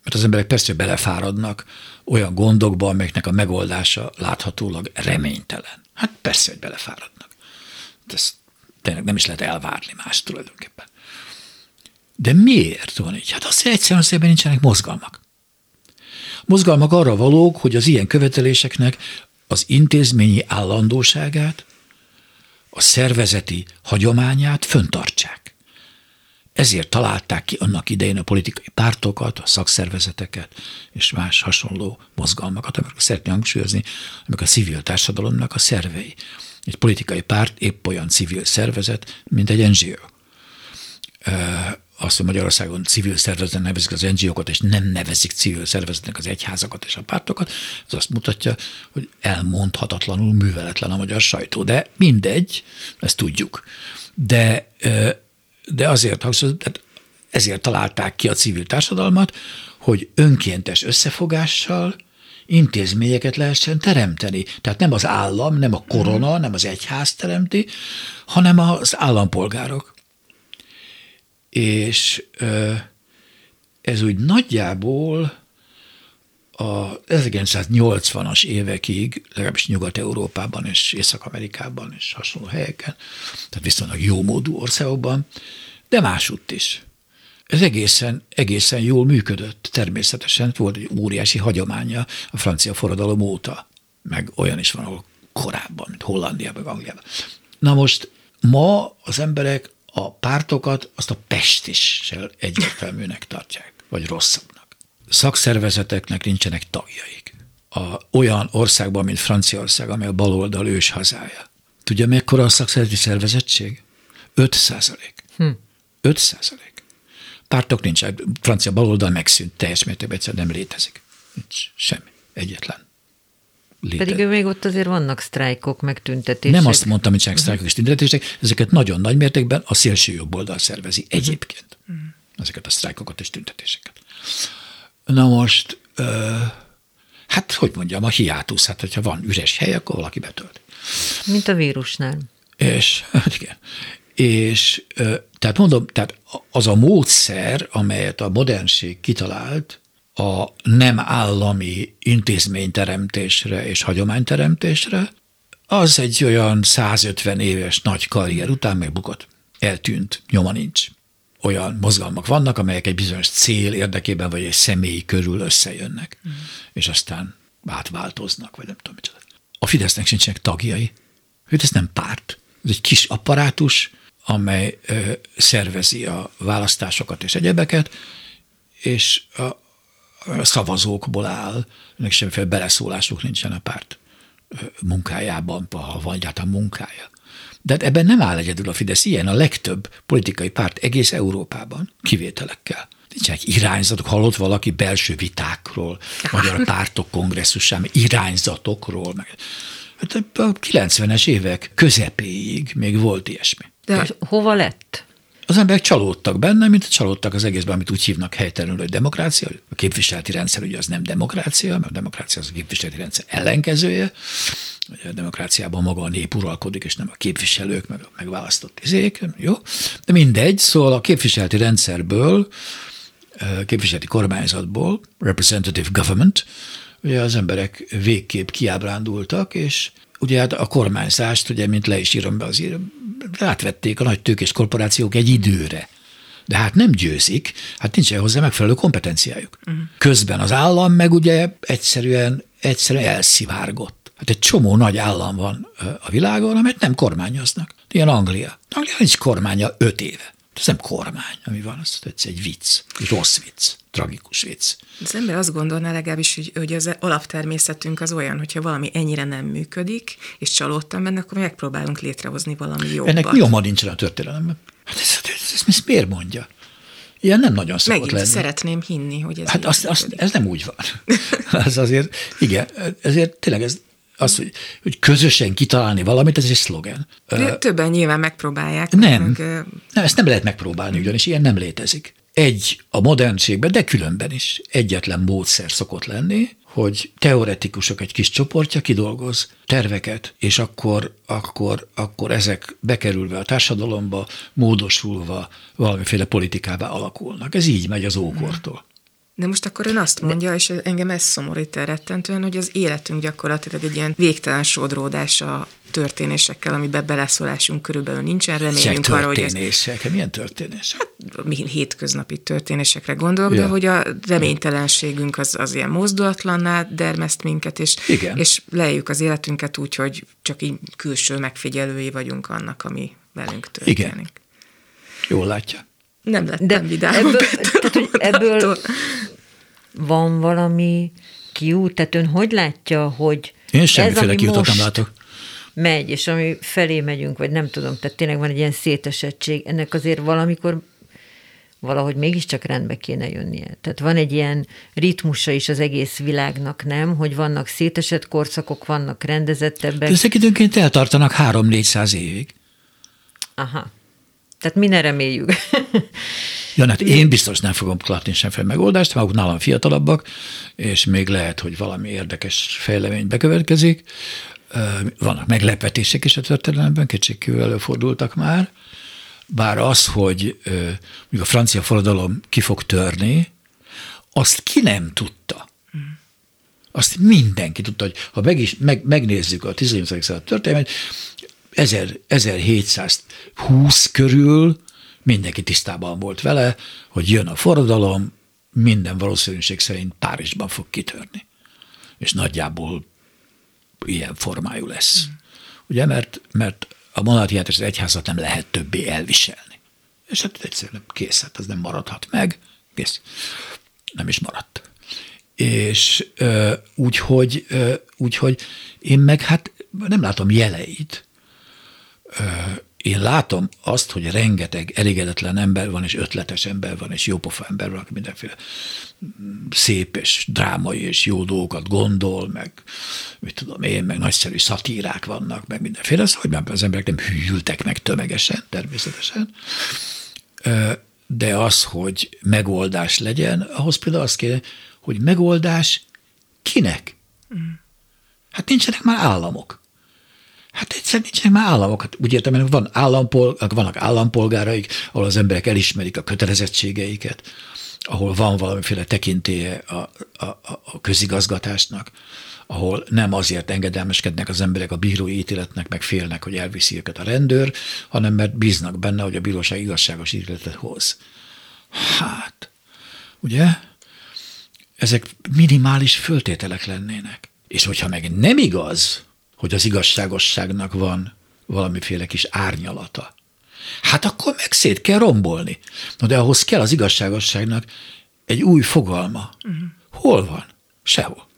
mert az emberek persze belefáradnak olyan gondokba, amelyeknek a megoldása láthatólag reménytelen. Hát persze, hogy belefáradnak. De ezt tényleg nem is lehet elvárni más tulajdonképpen. De miért van így? Hát azt egyszerűen azért, nincsenek mozgalmak. Mozgalmak arra valók, hogy az ilyen követeléseknek az intézményi állandóságát, a szervezeti hagyományát föntartsák. Ezért találták ki annak idején a politikai pártokat, a szakszervezeteket és más hasonló mozgalmakat, amiket szeretném hangsúlyozni, amik a civil társadalomnak a szervei. Egy politikai párt épp olyan civil szervezet, mint egy NGO. Azt, hogy Magyarországon civil szervezetnek nevezik az NGO-kat, és nem nevezik civil szervezetnek az egyházakat és a pártokat, az azt mutatja, hogy elmondhatatlanul műveletlen a magyar sajtó. De mindegy, ezt tudjuk. De de azért hangsúlyozom, tehát ezért találták ki a civil társadalmat, hogy önkéntes összefogással intézményeket lehessen teremteni. Tehát nem az állam, nem a korona, nem az egyház teremti, hanem az állampolgárok. És ez úgy nagyjából a 1980-as évekig, legalábbis Nyugat-Európában és Észak-Amerikában és hasonló helyeken, tehát viszonylag jó módú országokban, de másutt is. Ez egészen, egészen jól működött. Természetesen volt egy óriási hagyománya a francia forradalom óta, meg olyan is van, ahol korábban, mint Hollandiában, meg Angliában. Na most ma az emberek a pártokat azt a pestissel egyértelműnek tartják, vagy rosszabbnak. Szakszervezeteknek nincsenek tagjaik. A, olyan országban, mint Franciaország, amely a baloldal ős hazája. Tudja, mekkora a szakszervezeti szervezettség? 5 százalék. Hm. 5 százalék. Pártok nincs, francia baloldal megszűnt, teljes mértékben egyszerűen nem létezik. Nincs semmi, egyetlen. Léte. Pedig még ott azért vannak sztrájkok, meg tüntetések. Nem azt mondtam, hogy csak sztrájkok és tüntetések, ezeket nagyon nagy mértékben a szélső jobb oldal szervezi uh-huh. egyébként. Uh-huh. Ezeket a sztrájkokat és tüntetéseket. Na most, hát hogy mondjam, a hiátusz, hát hogyha van üres hely, akkor valaki betölt. Mint a vírusnál. És, hát igen. És tehát mondom, tehát az a módszer, amelyet a modernség kitalált, a nem állami intézményteremtésre és hagyományteremtésre, az egy olyan 150 éves nagy karrier után megbukott. Eltűnt, nyoma nincs. Olyan mozgalmak vannak, amelyek egy bizonyos cél érdekében, vagy egy személy körül összejönnek, mm. és aztán átváltoznak, vagy nem tudom micsoda. A Fidesznek sincsenek tagjai. Fidesz nem párt. Ez egy kis apparátus, amely ö, szervezi a választásokat és egyebeket, és a, a szavazókból áll, ennek semmiféle beleszólásuk nincsen a párt munkájában, ha van egyáltalán munkája. De hát ebben nem áll egyedül a Fidesz, ilyen a legtöbb politikai párt egész Európában, kivételekkel. Nincsenek irányzatok, hallott valaki belső vitákról, <laughs> magyar pártok kongresszusán, irányzatokról. Meg. Hát a 90-es évek közepéig még volt ilyesmi. De hova lett? Az emberek csalódtak benne, mint csalódtak az egészben, amit úgy hívnak helytelenül, hogy demokrácia. A képviseleti rendszer ugye az nem demokrácia, mert a demokrácia az a képviseleti rendszer ellenkezője. A demokráciában maga a nép uralkodik, és nem a képviselők, meg a megválasztott izék. Jó? De mindegy, szóval a képviseleti rendszerből, képviseleti kormányzatból, representative government, ugye az emberek végképp kiábrándultak, és ugye hát a kormányzást, ugye, mint le is írom be az írom, átvették a nagy tőkés korporációk egy időre. De hát nem győzik, hát nincsen hozzá megfelelő kompetenciájuk. Uh-huh. Közben az állam meg ugye egyszerűen, egyszerűen elszivárgott. Hát egy csomó nagy állam van a világon, amit nem kormányoznak. Ilyen Anglia. Anglia nincs kormánya öt éve. Ez nem kormány, ami van, az egy vicc, egy rossz vicc, tragikus vicc. Az ember azt gondolná legalábbis, hogy, hogy az alaptermészetünk az olyan, hogyha valami ennyire nem működik, és csalódtam benne, akkor megpróbálunk létrehozni valami jobbat. Ennek nyoma nincsen a történelemben. Hát ez, ez, ez, ez miért mondja? Ilyen nem nagyon szokott Megint lenni. szeretném hinni, hogy ez Hát azt, azt, ez nem úgy van. <laughs> ez azért, igen, ezért tényleg ez az, hogy, hogy közösen kitalálni valamit, ez egy szlogen. De többen nyilván megpróbálják. Nem, meg, nem, ezt nem lehet megpróbálni, ugyanis ilyen nem létezik. Egy a modernségben, de különben is egyetlen módszer szokott lenni, hogy teoretikusok egy kis csoportja kidolgoz terveket, és akkor, akkor, akkor ezek bekerülve a társadalomba, módosulva valamiféle politikába alakulnak. Ez így megy az ókortól. De most akkor ön azt mondja, és engem ez szomorít rettentően, hogy az életünk gyakorlatilag egy ilyen végtelen sodródás a történésekkel, amiben beleszólásunk körülbelül nincsen. Reméljünk arra, hogy ez... Milyen történések? Hát, mi hétköznapi történésekre gondolok, ja. de hogy a reménytelenségünk az, az ilyen mozdulatlanná dermeszt minket, és, Igen. és lejjük az életünket úgy, hogy csak így külső megfigyelői vagyunk annak, ami velünk történik. Igen. Jól látja. Nem lettem De vidám. Ebből, hogy ebből van valami kiút? Tehát ön hogy látja, hogy Én semmiféle kiutat nem látok. megy, és ami felé megyünk, vagy nem tudom, tehát tényleg van egy ilyen szétesettség, ennek azért valamikor valahogy mégiscsak rendbe kéne jönnie. Tehát van egy ilyen ritmusa is az egész világnak, nem? Hogy vannak szétesett korszakok, vannak rendezettebbek. Ezek időnként eltartanak három-négyszáz évig. Aha. Tehát mi ne reméljük. Ja, hát én biztos nem fogom látni semmiféle megoldást, maguk nálam fiatalabbak, és még lehet, hogy valami érdekes fejlemény bekövetkezik. Vannak meglepetések is a történelemben, kétségkívül előfordultak már, bár az, hogy a francia forradalom ki fog törni, azt ki nem tudta. Azt mindenki tudta, hogy ha meg is, meg, megnézzük a 18. század történelmet, 1720 körül mindenki tisztában volt vele, hogy jön a forradalom, minden valószínűség szerint Párizsban fog kitörni. És nagyjából ilyen formájú lesz. Ugye, mert, mert a monarchiát és az egyházat nem lehet többé elviselni. És hát egyszerűen kész, hát az nem maradhat meg, kész. Nem is maradt. És úgyhogy úgy, hogy én meg hát nem látom jeleit. Én látom azt, hogy rengeteg elégedetlen ember van, és ötletes ember van, és jópofa ember van, aki mindenféle szép és drámai és jó dolgokat gondol, meg mit tudom én, meg nagyszerű szatírák vannak, meg mindenféle, az, hogy az emberek nem hűltek meg tömegesen, természetesen. De az, hogy megoldás legyen, ahhoz például azt kéne, hogy megoldás kinek? Mm. Hát nincsenek már államok. Hát egyszerűen nincsenek már államok. Hát úgy értem, hogy van állampol, vannak állampolgáraik, ahol az emberek elismerik a kötelezettségeiket, ahol van valamiféle tekintélye a, a, a közigazgatásnak, ahol nem azért engedelmeskednek az emberek a bírói ítéletnek, meg félnek, hogy elviszi őket a rendőr, hanem mert bíznak benne, hogy a bíróság igazságos ítéletet hoz. Hát, ugye? Ezek minimális föltételek lennének. És hogyha meg nem igaz, hogy az igazságosságnak van valamiféle kis árnyalata, hát akkor meg szét kell rombolni. Na de ahhoz kell az igazságosságnak egy új fogalma. Uh-huh. Hol van? Sehol.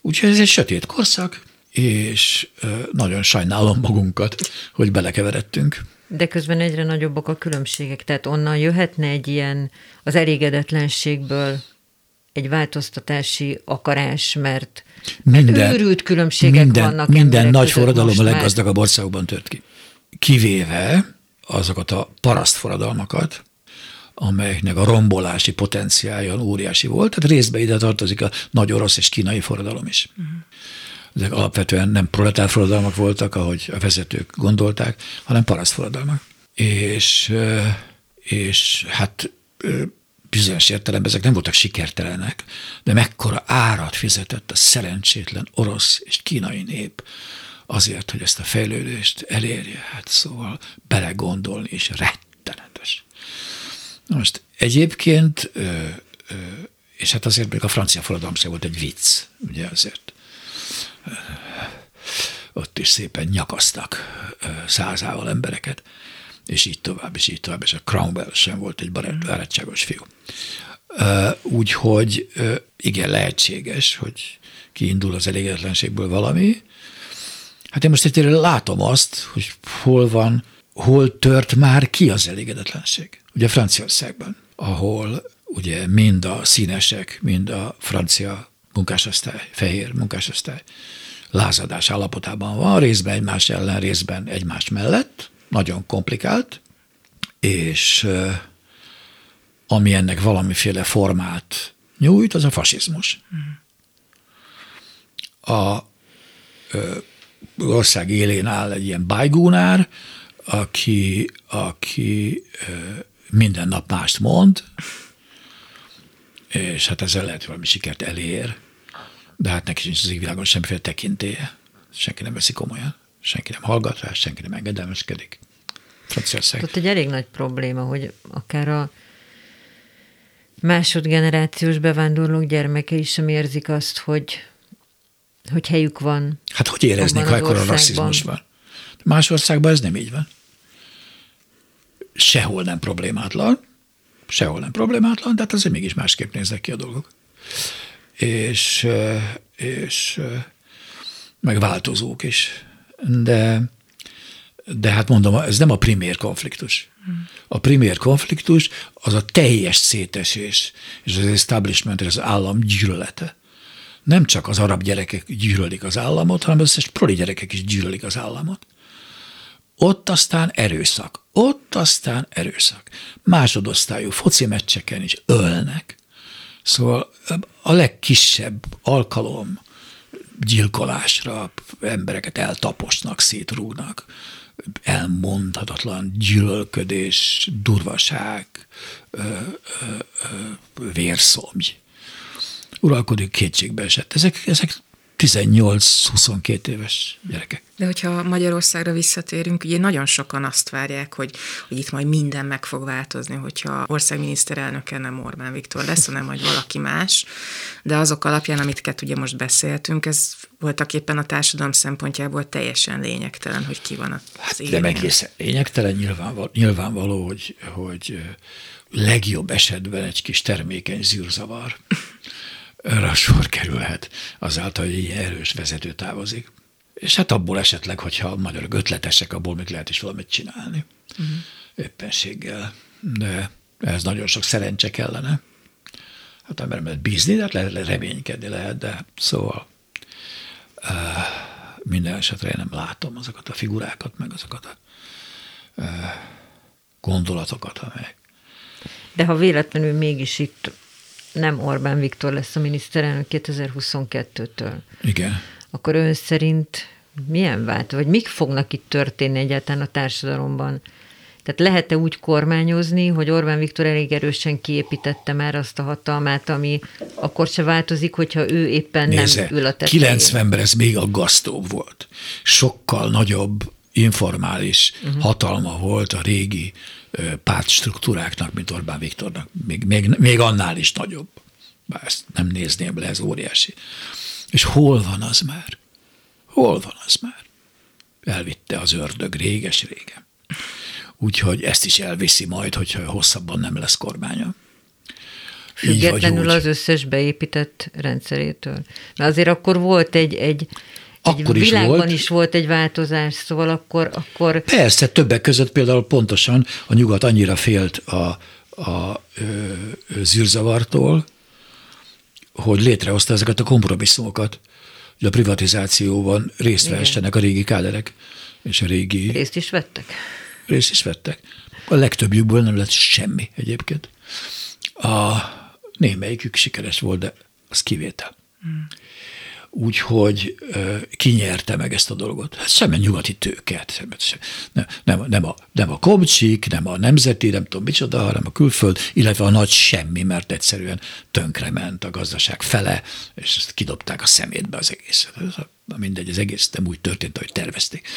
Úgyhogy ez egy sötét korszak, és nagyon sajnálom magunkat, hogy belekeveredtünk. De közben egyre nagyobbak a különbségek, tehát onnan jöhetne egy ilyen az elégedetlenségből egy változtatási akarás, mert, minden, mert őrült különbségek minden, vannak. Minden nagy forradalom a leggazdagabb országokban tört ki. Kivéve azokat a parasztforradalmakat, amelyeknek a rombolási potenciálja óriási volt, tehát részben ide tartozik a nagy orosz és kínai forradalom is. Uh-huh. Ezek alapvetően nem proletár forradalmak voltak, ahogy a vezetők gondolták, hanem parasztforradalmak. És, és hát bizonyos értelemben ezek nem voltak sikertelenek, de mekkora árat fizetett a szerencsétlen orosz és kínai nép azért, hogy ezt a fejlődést elérje. Hát szóval belegondolni is rettenetes. Na most egyébként, és hát azért még a francia forradalom sem volt egy vicc, ugye azért ott is szépen nyakasztak százával embereket és így tovább, és így tovább, és a Cromwell sem volt egy barátságos fiú. Úgyhogy igen, lehetséges, hogy kiindul az elégedetlenségből valami. Hát én most egyébként látom azt, hogy hol van, hol tört már ki az elégedetlenség. Ugye Franciaországban, ahol ugye mind a színesek, mind a francia munkásosztály, fehér munkásosztály lázadás állapotában van, részben egymás ellen, részben egymás mellett, nagyon komplikált, és ami ennek valamiféle formát nyújt, az a fasizmus. A ország élén áll egy ilyen bajgúnár, aki, aki minden nap mást mond, és hát ezzel lehet valami sikert elér, de hát neki sincs az égvilágon semmiféle tekintélye. Senki nem veszi komolyan senki nem hallgat rá, senki nem engedelmeskedik. Franciaország. Ott egy elég nagy probléma, hogy akár a másodgenerációs bevándorlók gyermekei sem érzik azt, hogy, hogy helyük van. Hát hogy éreznék, ha a rasszizmus van? Más országban ez nem így van. Sehol nem problémátlan, sehol nem problémátlan, de hát azért mégis másképp néznek ki a dolgok. És, és meg változók is de, de hát mondom, ez nem a primér konfliktus. A primér konfliktus az a teljes szétesés, és az establishment, az állam gyűlölete. Nem csak az arab gyerekek gyűlölik az államot, hanem az összes proli gyerekek is gyűlölik az államot. Ott aztán erőszak. Ott aztán erőszak. Másodosztályú foci meccseken is ölnek. Szóval a legkisebb alkalom, gyilkolásra, embereket eltaposnak, szétrúgnak, elmondhatatlan gyűlölködés, durvaság, vérszomj. uralkodik, kétségbe esett. Ezek, ezek 18-22 éves gyerekek. De hogyha Magyarországra visszatérünk, ugye nagyon sokan azt várják, hogy, hogy itt majd minden meg fog változni, hogyha ország miniszterelnöke nem Orbán Viktor lesz, hanem majd valaki más. De azok alapján, amit ugye most beszéltünk, ez voltak éppen a társadalom szempontjából teljesen lényegtelen, hogy ki van az hát, De egészen lényegtelen nyilvánvaló, nyilvánvaló hogy, hogy legjobb esetben egy kis termékeny zűrzavar arra sor kerülhet azáltal, hogy egy erős vezető távozik. És hát abból esetleg, hogyha a magyarok ötletesek, abból még lehet is valamit csinálni. Uh-huh. Éppenséggel. De ez nagyon sok szerencse kellene. Hát nem lehet bízni, de hát lehet reménykedni lehet, de szóval uh, minden esetre én nem látom azokat a figurákat, meg azokat a uh, gondolatokat, amelyek. De ha véletlenül mégis itt nem Orbán Viktor lesz a miniszterelnök 2022-től. Igen. Akkor ön szerint milyen vált, vagy mik fognak itt történni egyáltalán a társadalomban? Tehát lehet-e úgy kormányozni, hogy Orbán Viktor elég erősen kiépítette már azt a hatalmát, ami akkor se változik, hogyha ő éppen Nézze, nem ül a tetején? 90-ben ez még aggasztóbb volt. Sokkal nagyobb informális uh-huh. hatalma volt a régi pártstruktúráknak, mint Orbán Viktornak, még, még, még annál is nagyobb. Bár ezt nem nézném le, ez óriási. És hol van az már? Hol van az már? Elvitte az ördög réges-régen. Úgyhogy ezt is elviszi majd, hogyha hosszabban nem lesz kormánya. Függetlenül az összes beépített rendszerétől. Mert azért akkor volt egy, egy akkor is világban volt. is volt egy változás, szóval akkor, akkor... Persze, többek között például pontosan a nyugat annyira félt a, a, a zűrzavartól, hogy létrehozta ezeket a kompromisszumokat, hogy a privatizációban részt vehessenek a régi káderek, és a régi... Részt is vettek? Részt is vettek. A legtöbbjükből nem lett semmi egyébként. A némelyikük sikeres volt, de az kivétel. Hmm úgyhogy kinyerte meg ezt a dolgot. Hát semmi nyugati tőket. Nem, nem, nem, a, nem a komcsik, nem a nemzeti, nem tudom micsoda, hanem a külföld, illetve a nagy semmi, mert egyszerűen tönkrement a gazdaság fele, és ezt kidobták a szemétbe az egészet. Mindegy, az egész nem úgy történt, ahogy tervezték.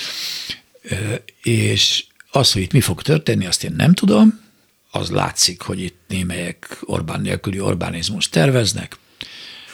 És az, hogy itt mi fog történni, azt én nem tudom. Az látszik, hogy itt némelyek Orbán nélküli Orbánizmus terveznek,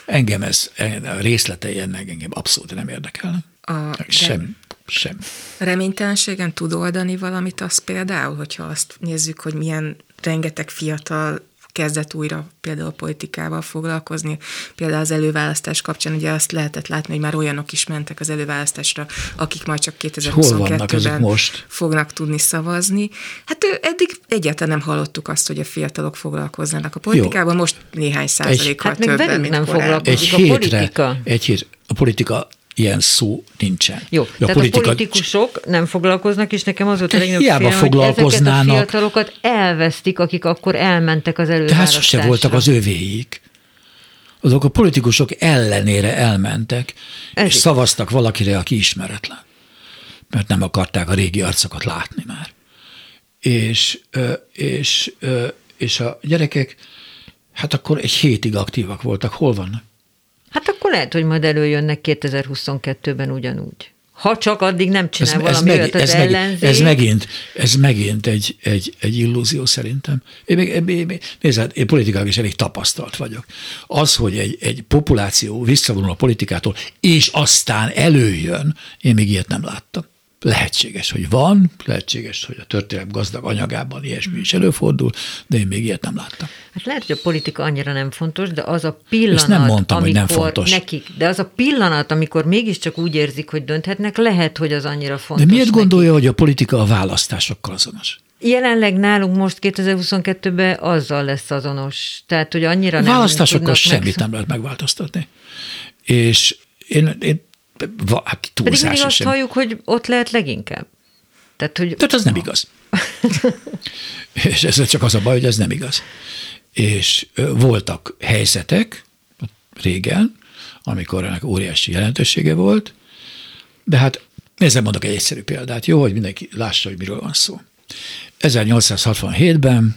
Engem ez, a részletei ennek engem abszolút nem érdekelnek. A, sem, sem. Reménytelenségen tud oldani valamit az például, hogyha azt nézzük, hogy milyen rengeteg fiatal kezdett újra például politikával foglalkozni. Például az előválasztás kapcsán ugye azt lehetett látni, hogy már olyanok is mentek az előválasztásra, akik majd csak 2022-ben most? fognak tudni szavazni. Hát eddig egyáltalán nem hallottuk azt, hogy a fiatalok foglalkoznának a politikával, Jó. most néhány százalékkal hát többen, mint nem foglalkozik egy a politika. Egy hét, a politika ilyen szó nincsen. Jó, a tehát politika... a politikusok nem foglalkoznak, és nekem az volt a legnagyobb félelem, foglalkoznának. hogy ezeket a fiatalokat elvesztik, akik akkor elmentek az előválasztásra. Tehát sose voltak az övéik. Azok a politikusok ellenére elmentek, Ez és itt. szavaztak valakire, aki ismeretlen. Mert nem akarták a régi arcokat látni már. És, és, és a gyerekek, hát akkor egy hétig aktívak voltak. Hol vannak? Hát akkor lehet, hogy majd előjönnek 2022-ben ugyanúgy. Ha csak addig nem csinál ez, valami ez, meg, ez, meg, ez megint, ez megint egy, egy, egy illúzió szerintem. Én, még, én, én, nézd, hát én politikában is elég tapasztalt vagyok. Az, hogy egy, egy populáció visszavonul a politikától, és aztán előjön, én még ilyet nem láttam. Lehetséges, hogy van, lehetséges, hogy a történelem gazdag anyagában ilyesmi is előfordul, de én még ilyet nem láttam. Hát lehet, hogy a politika annyira nem fontos, de az a pillanat, Ezt nem mondtam, amikor hogy nem fontos. nekik, de az a pillanat, amikor mégiscsak úgy érzik, hogy dönthetnek, lehet, hogy az annyira fontos. De miért nekik. gondolja, hogy a politika a választásokkal azonos? Jelenleg nálunk most 2022-ben azzal lesz azonos. Tehát, hogy annyira nem Választásokkal semmit meg... nem lehet megváltoztatni. És én, én hát túlzás Pedig mindig azt halljuk, hogy ott lehet leginkább. Tehát, hogy... Tehát az nem igaz. <laughs> és ez csak az a baj, hogy ez nem igaz. És voltak helyzetek régen, amikor ennek óriási jelentősége volt, de hát nézzem, mondok egy egyszerű példát, jó, hogy mindenki lássa, hogy miről van szó. 1867-ben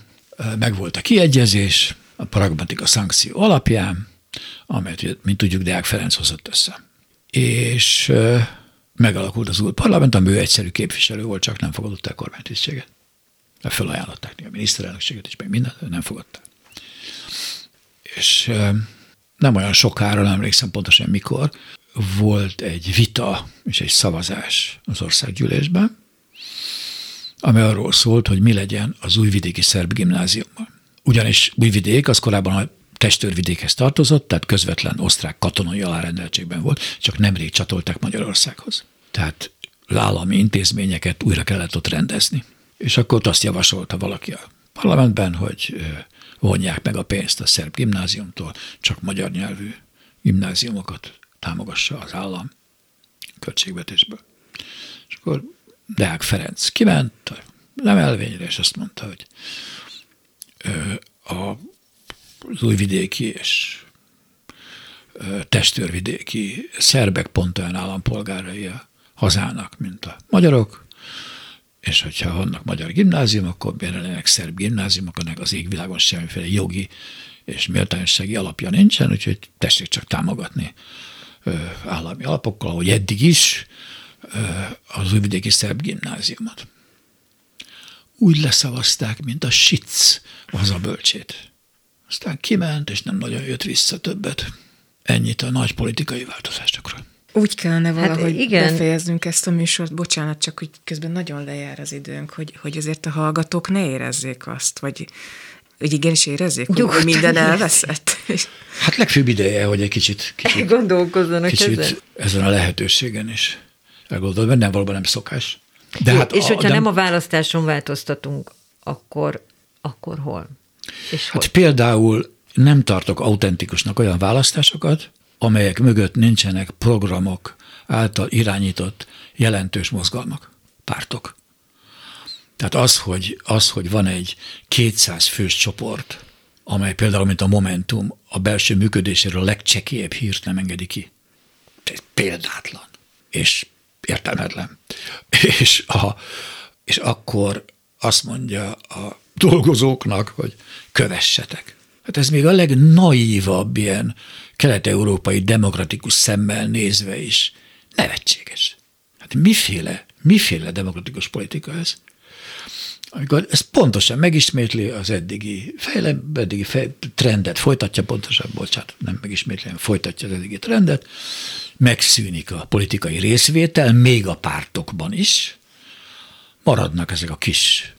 megvolt a kiegyezés, a pragmatika szankció alapján, amelyet, mint tudjuk, Deák Ferenc hozott össze. És megalakult az új parlament, ami ő egyszerű képviselő volt, csak nem fogadott el kormánytisztséget. Felajánlották a miniszterelnökséget is, meg mindent, nem fogadták. És nem olyan sokára, nem emlékszem pontosan mikor, volt egy vita és egy szavazás az országgyűlésben, ami arról szólt, hogy mi legyen az újvidéki szerb gimnáziummal. Ugyanis újvidék az korábban testőrvidékhez tartozott, tehát közvetlen osztrák katonai alárendeltségben volt, csak nemrég csatolták Magyarországhoz. Tehát állami intézményeket újra kellett ott rendezni. És akkor ott azt javasolta valaki a parlamentben, hogy vonják meg a pénzt a szerb gimnáziumtól, csak magyar nyelvű gimnáziumokat támogassa az állam költségvetésből. És akkor Deák Ferenc kiment a lemelvényre, és azt mondta, hogy a az újvidéki és testőrvidéki szerbek pont olyan állampolgárai a hazának, mint a magyarok, és hogyha vannak magyar gimnáziumok, akkor jelenleg szerb gimnáziumok, annak az égvilágon semmiféle jogi és méltányossági alapja nincsen, úgyhogy tessék csak támogatni állami alapokkal, ahogy eddig is, az újvidéki szerb gimnáziumot. Úgy leszavazták, mint a sic az a bölcsét. Aztán kiment, és nem nagyon jött vissza többet. Ennyit a nagy politikai változásokról. Úgy kellene hát valahogy hát igen. befejeznünk ezt a műsort, bocsánat, csak hogy közben nagyon lejár az időnk, hogy, hogy azért a hallgatók ne érezzék azt, vagy hogy igenis érezzék, Nyugodtan hogy minden elveszett. Hát legfőbb ideje, hogy egy kicsit, kicsit <laughs> gondolkozzanak kicsit ezen. ezen a lehetőségen is elgondolod, mert nem valóban nem szokás. De hát és a, hogyha de... nem a választáson változtatunk, akkor, akkor hol? És hát hogy? például nem tartok autentikusnak olyan választásokat, amelyek mögött nincsenek programok által irányított jelentős mozgalmak, pártok. Tehát az, hogy, az, hogy van egy 200 fős csoport, amely például, mint a Momentum, a belső működéséről a legcsekélyebb hírt nem engedi ki. Ez példátlan. És értelmetlen. <laughs> És, a, és akkor azt mondja a dolgozóknak, hogy kövessetek. Hát ez még a legnaívabb ilyen kelet-európai demokratikus szemmel nézve is nevetséges. Hát miféle, miféle demokratikus politika ez? Amikor ez pontosan megismétli az eddigi, fejle, eddigi fej, trendet, folytatja pontosan, bocsánat, nem megismétli, hanem folytatja az eddigi trendet, megszűnik a politikai részvétel, még a pártokban is, maradnak ezek a kis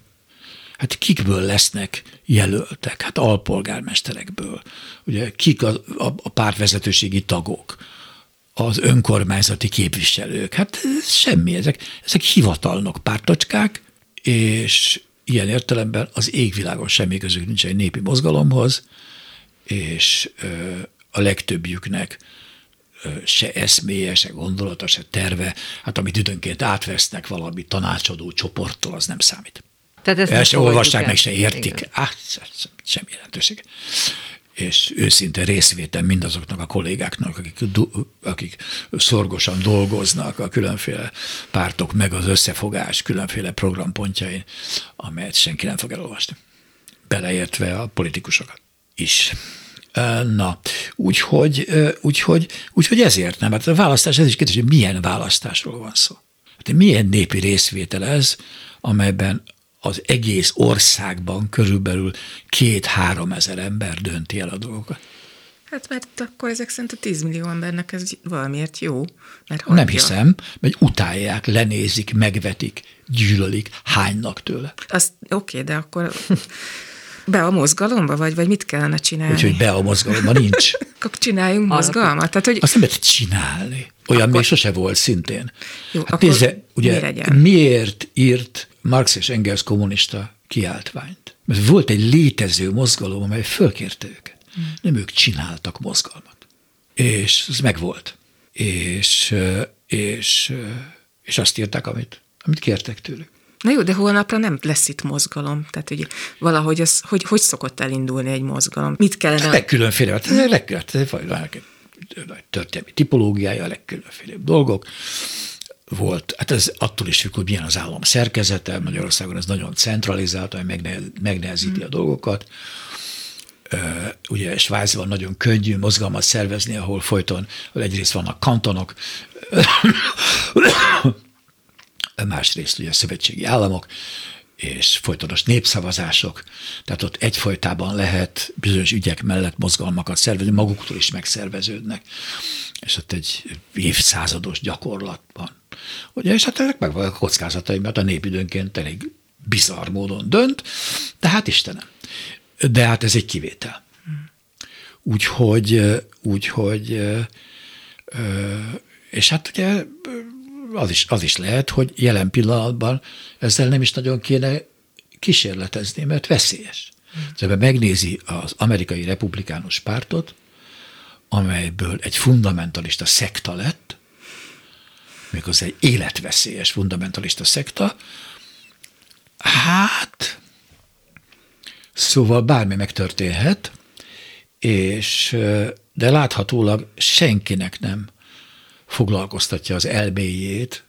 hát kikből lesznek jelöltek? Hát alpolgármesterekből. Ugye kik a, a, a pártvezetőségi tagok? Az önkormányzati képviselők. Hát semmi, ezek, ezek hivatalnok pártocskák, és ilyen értelemben az égvilágon semmi közük nincs egy népi mozgalomhoz, és a legtöbbjüknek se eszméje, se gondolata, se terve, hát amit időnként átvesznek valami tanácsadó csoporttól, az nem számít. Tehát ezt se olvassák, meg se értik. Ah, semmi jelentőség. És őszinte részvétel mindazoknak a kollégáknak, akik, akik szorgosan dolgoznak a különféle pártok, meg az összefogás különféle programpontjain, amelyet senki nem fog elolvasni. Beleértve a politikusokat is. Na, úgyhogy, úgyhogy, úgyhogy ezért nem. Hát a választás, ez is kérdés, hogy milyen választásról van szó. Hát milyen népi részvétel ez, amelyben az egész országban körülbelül két-három ezer ember dönti el a dolgokat. Hát mert akkor ezek szerint a 10 millió embernek ez valamiért jó. Mert Nem hiszem, mert utálják, lenézik, megvetik, gyűlölik, hánynak tőle. Azt oké, okay, de akkor be a mozgalomba, vagy, vagy mit kellene csinálni? Úgyhogy be a mozgalomba nincs. <laughs> akkor csináljunk mozgalmat? Tehát, hogy... Azt nem lehet csinálni. Olyan akkor... még sose volt szintén. Jó, hát akkor nézze, ugye, mi miért írt Marx és Engels kommunista kiáltványt. Mert volt egy létező mozgalom, amely fölkérte őket. Hmm. Nem ők csináltak mozgalmat. És ez megvolt. És, és, és azt írták, amit, amit kértek tőlük. Na jó, de holnapra nem lesz itt mozgalom. Tehát, hogy valahogy az, hogy, hogy szokott elindulni egy mozgalom? Mit kellene? Hát legkülönféle, hát legkülönféle, történelmi tipológiája, a legkülönféle dolgok volt, hát ez attól is függ, hogy milyen az állam szerkezete, Magyarországon ez nagyon centralizált, ami megnehezíti a dolgokat. ugye Svájcban nagyon könnyű mozgalmat szervezni, ahol folyton egyrészt vannak kantonok, <coughs> másrészt ugye szövetségi államok, és folytonos népszavazások, tehát ott egyfolytában lehet bizonyos ügyek mellett mozgalmakat szervezni, maguktól is megszerveződnek, és ott egy évszázados gyakorlatban. Ugye, és hát ennek meg a kockázatai, mert a nép időnként elég bizarr módon dönt, de hát Istenem. De hát ez egy kivétel. Úgyhogy, úgyhogy és hát ugye az is, az is lehet, hogy jelen pillanatban ezzel nem is nagyon kéne kísérletezni, mert veszélyes. Szóval megnézi az amerikai republikánus pártot, amelyből egy fundamentalista szekta lett, méghozzá egy életveszélyes fundamentalista szekta, hát szóval bármi megtörténhet, és de láthatólag senkinek nem foglalkoztatja az elméjét,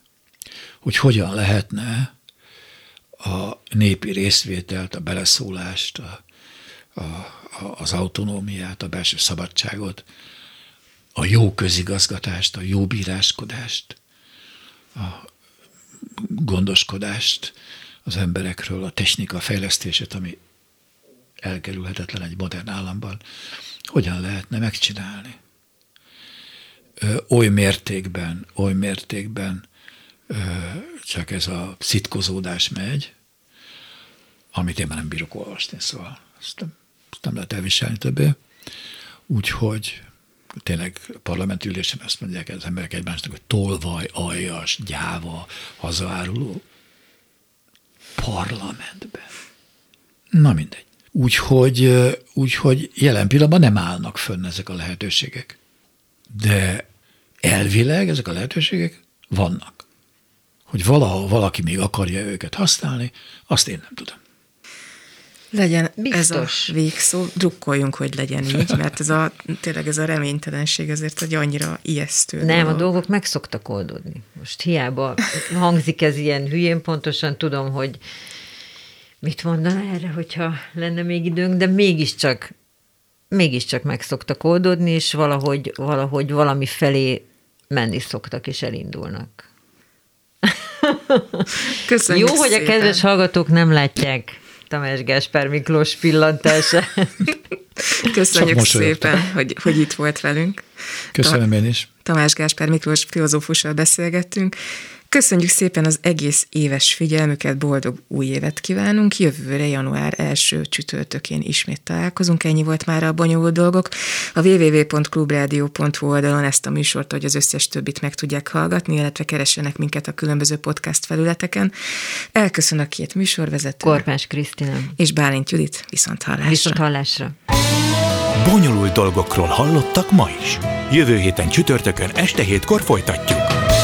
hogy hogyan lehetne a népi részvételt, a beleszólást, a, a, a, az autonómiát, a belső szabadságot, a jó közigazgatást, a jó bíráskodást, a gondoskodást az emberekről, a technika fejlesztését, ami elkerülhetetlen egy modern államban, hogyan lehetne megcsinálni oly mértékben, oly mértékben csak ez a szitkozódás megy, amit én már nem bírok olvasni, szóval ezt nem, ezt nem lehet elviselni többé. Úgyhogy tényleg parlamenti ülésen azt mondják az emberek egymásnak, hogy tolvaj, aljas, gyáva, hazaáruló parlamentben. Na mindegy. Úgyhogy, úgyhogy jelen pillanatban nem állnak fönn ezek a lehetőségek de elvileg ezek a lehetőségek vannak. Hogy valaha valaki még akarja őket használni, azt én nem tudom. Legyen Biztos. ez a végszó, drukkoljunk, hogy legyen így, mert ez a, tényleg ez a reménytelenség azért egy annyira ijesztő. Nem, dolog. a dolgok meg szoktak oldódni. Most hiába hangzik ez ilyen hülyén, pontosan tudom, hogy mit mondana erre, hogyha lenne még időnk, de mégiscsak mégiscsak meg szoktak oldódni, és valahogy, valahogy valami felé menni szoktak, és elindulnak. Köszönjük Jó, szépen. hogy a kedves hallgatók nem látják Tamás Gáspár Miklós pillantását. Köszönjük szépen, hogy, hogy itt volt velünk. Köszönöm én is. Tamás Gáspár Miklós filozófussal beszélgettünk. Köszönjük szépen az egész éves figyelmüket, boldog új évet kívánunk. Jövőre január első csütörtökén ismét találkozunk. Ennyi volt már a bonyolult dolgok. A www.clubradio.hu oldalon ezt a műsort, hogy az összes többit meg tudják hallgatni, illetve keressenek minket a különböző podcast felületeken. Elköszön a két műsorvezető. Korpás Krisztina. És Bálint Judit. Viszont hallásra. Viszont hallásra. Bonyolult dolgokról hallottak ma is. Jövő héten csütörtökön este hétkor folytatjuk.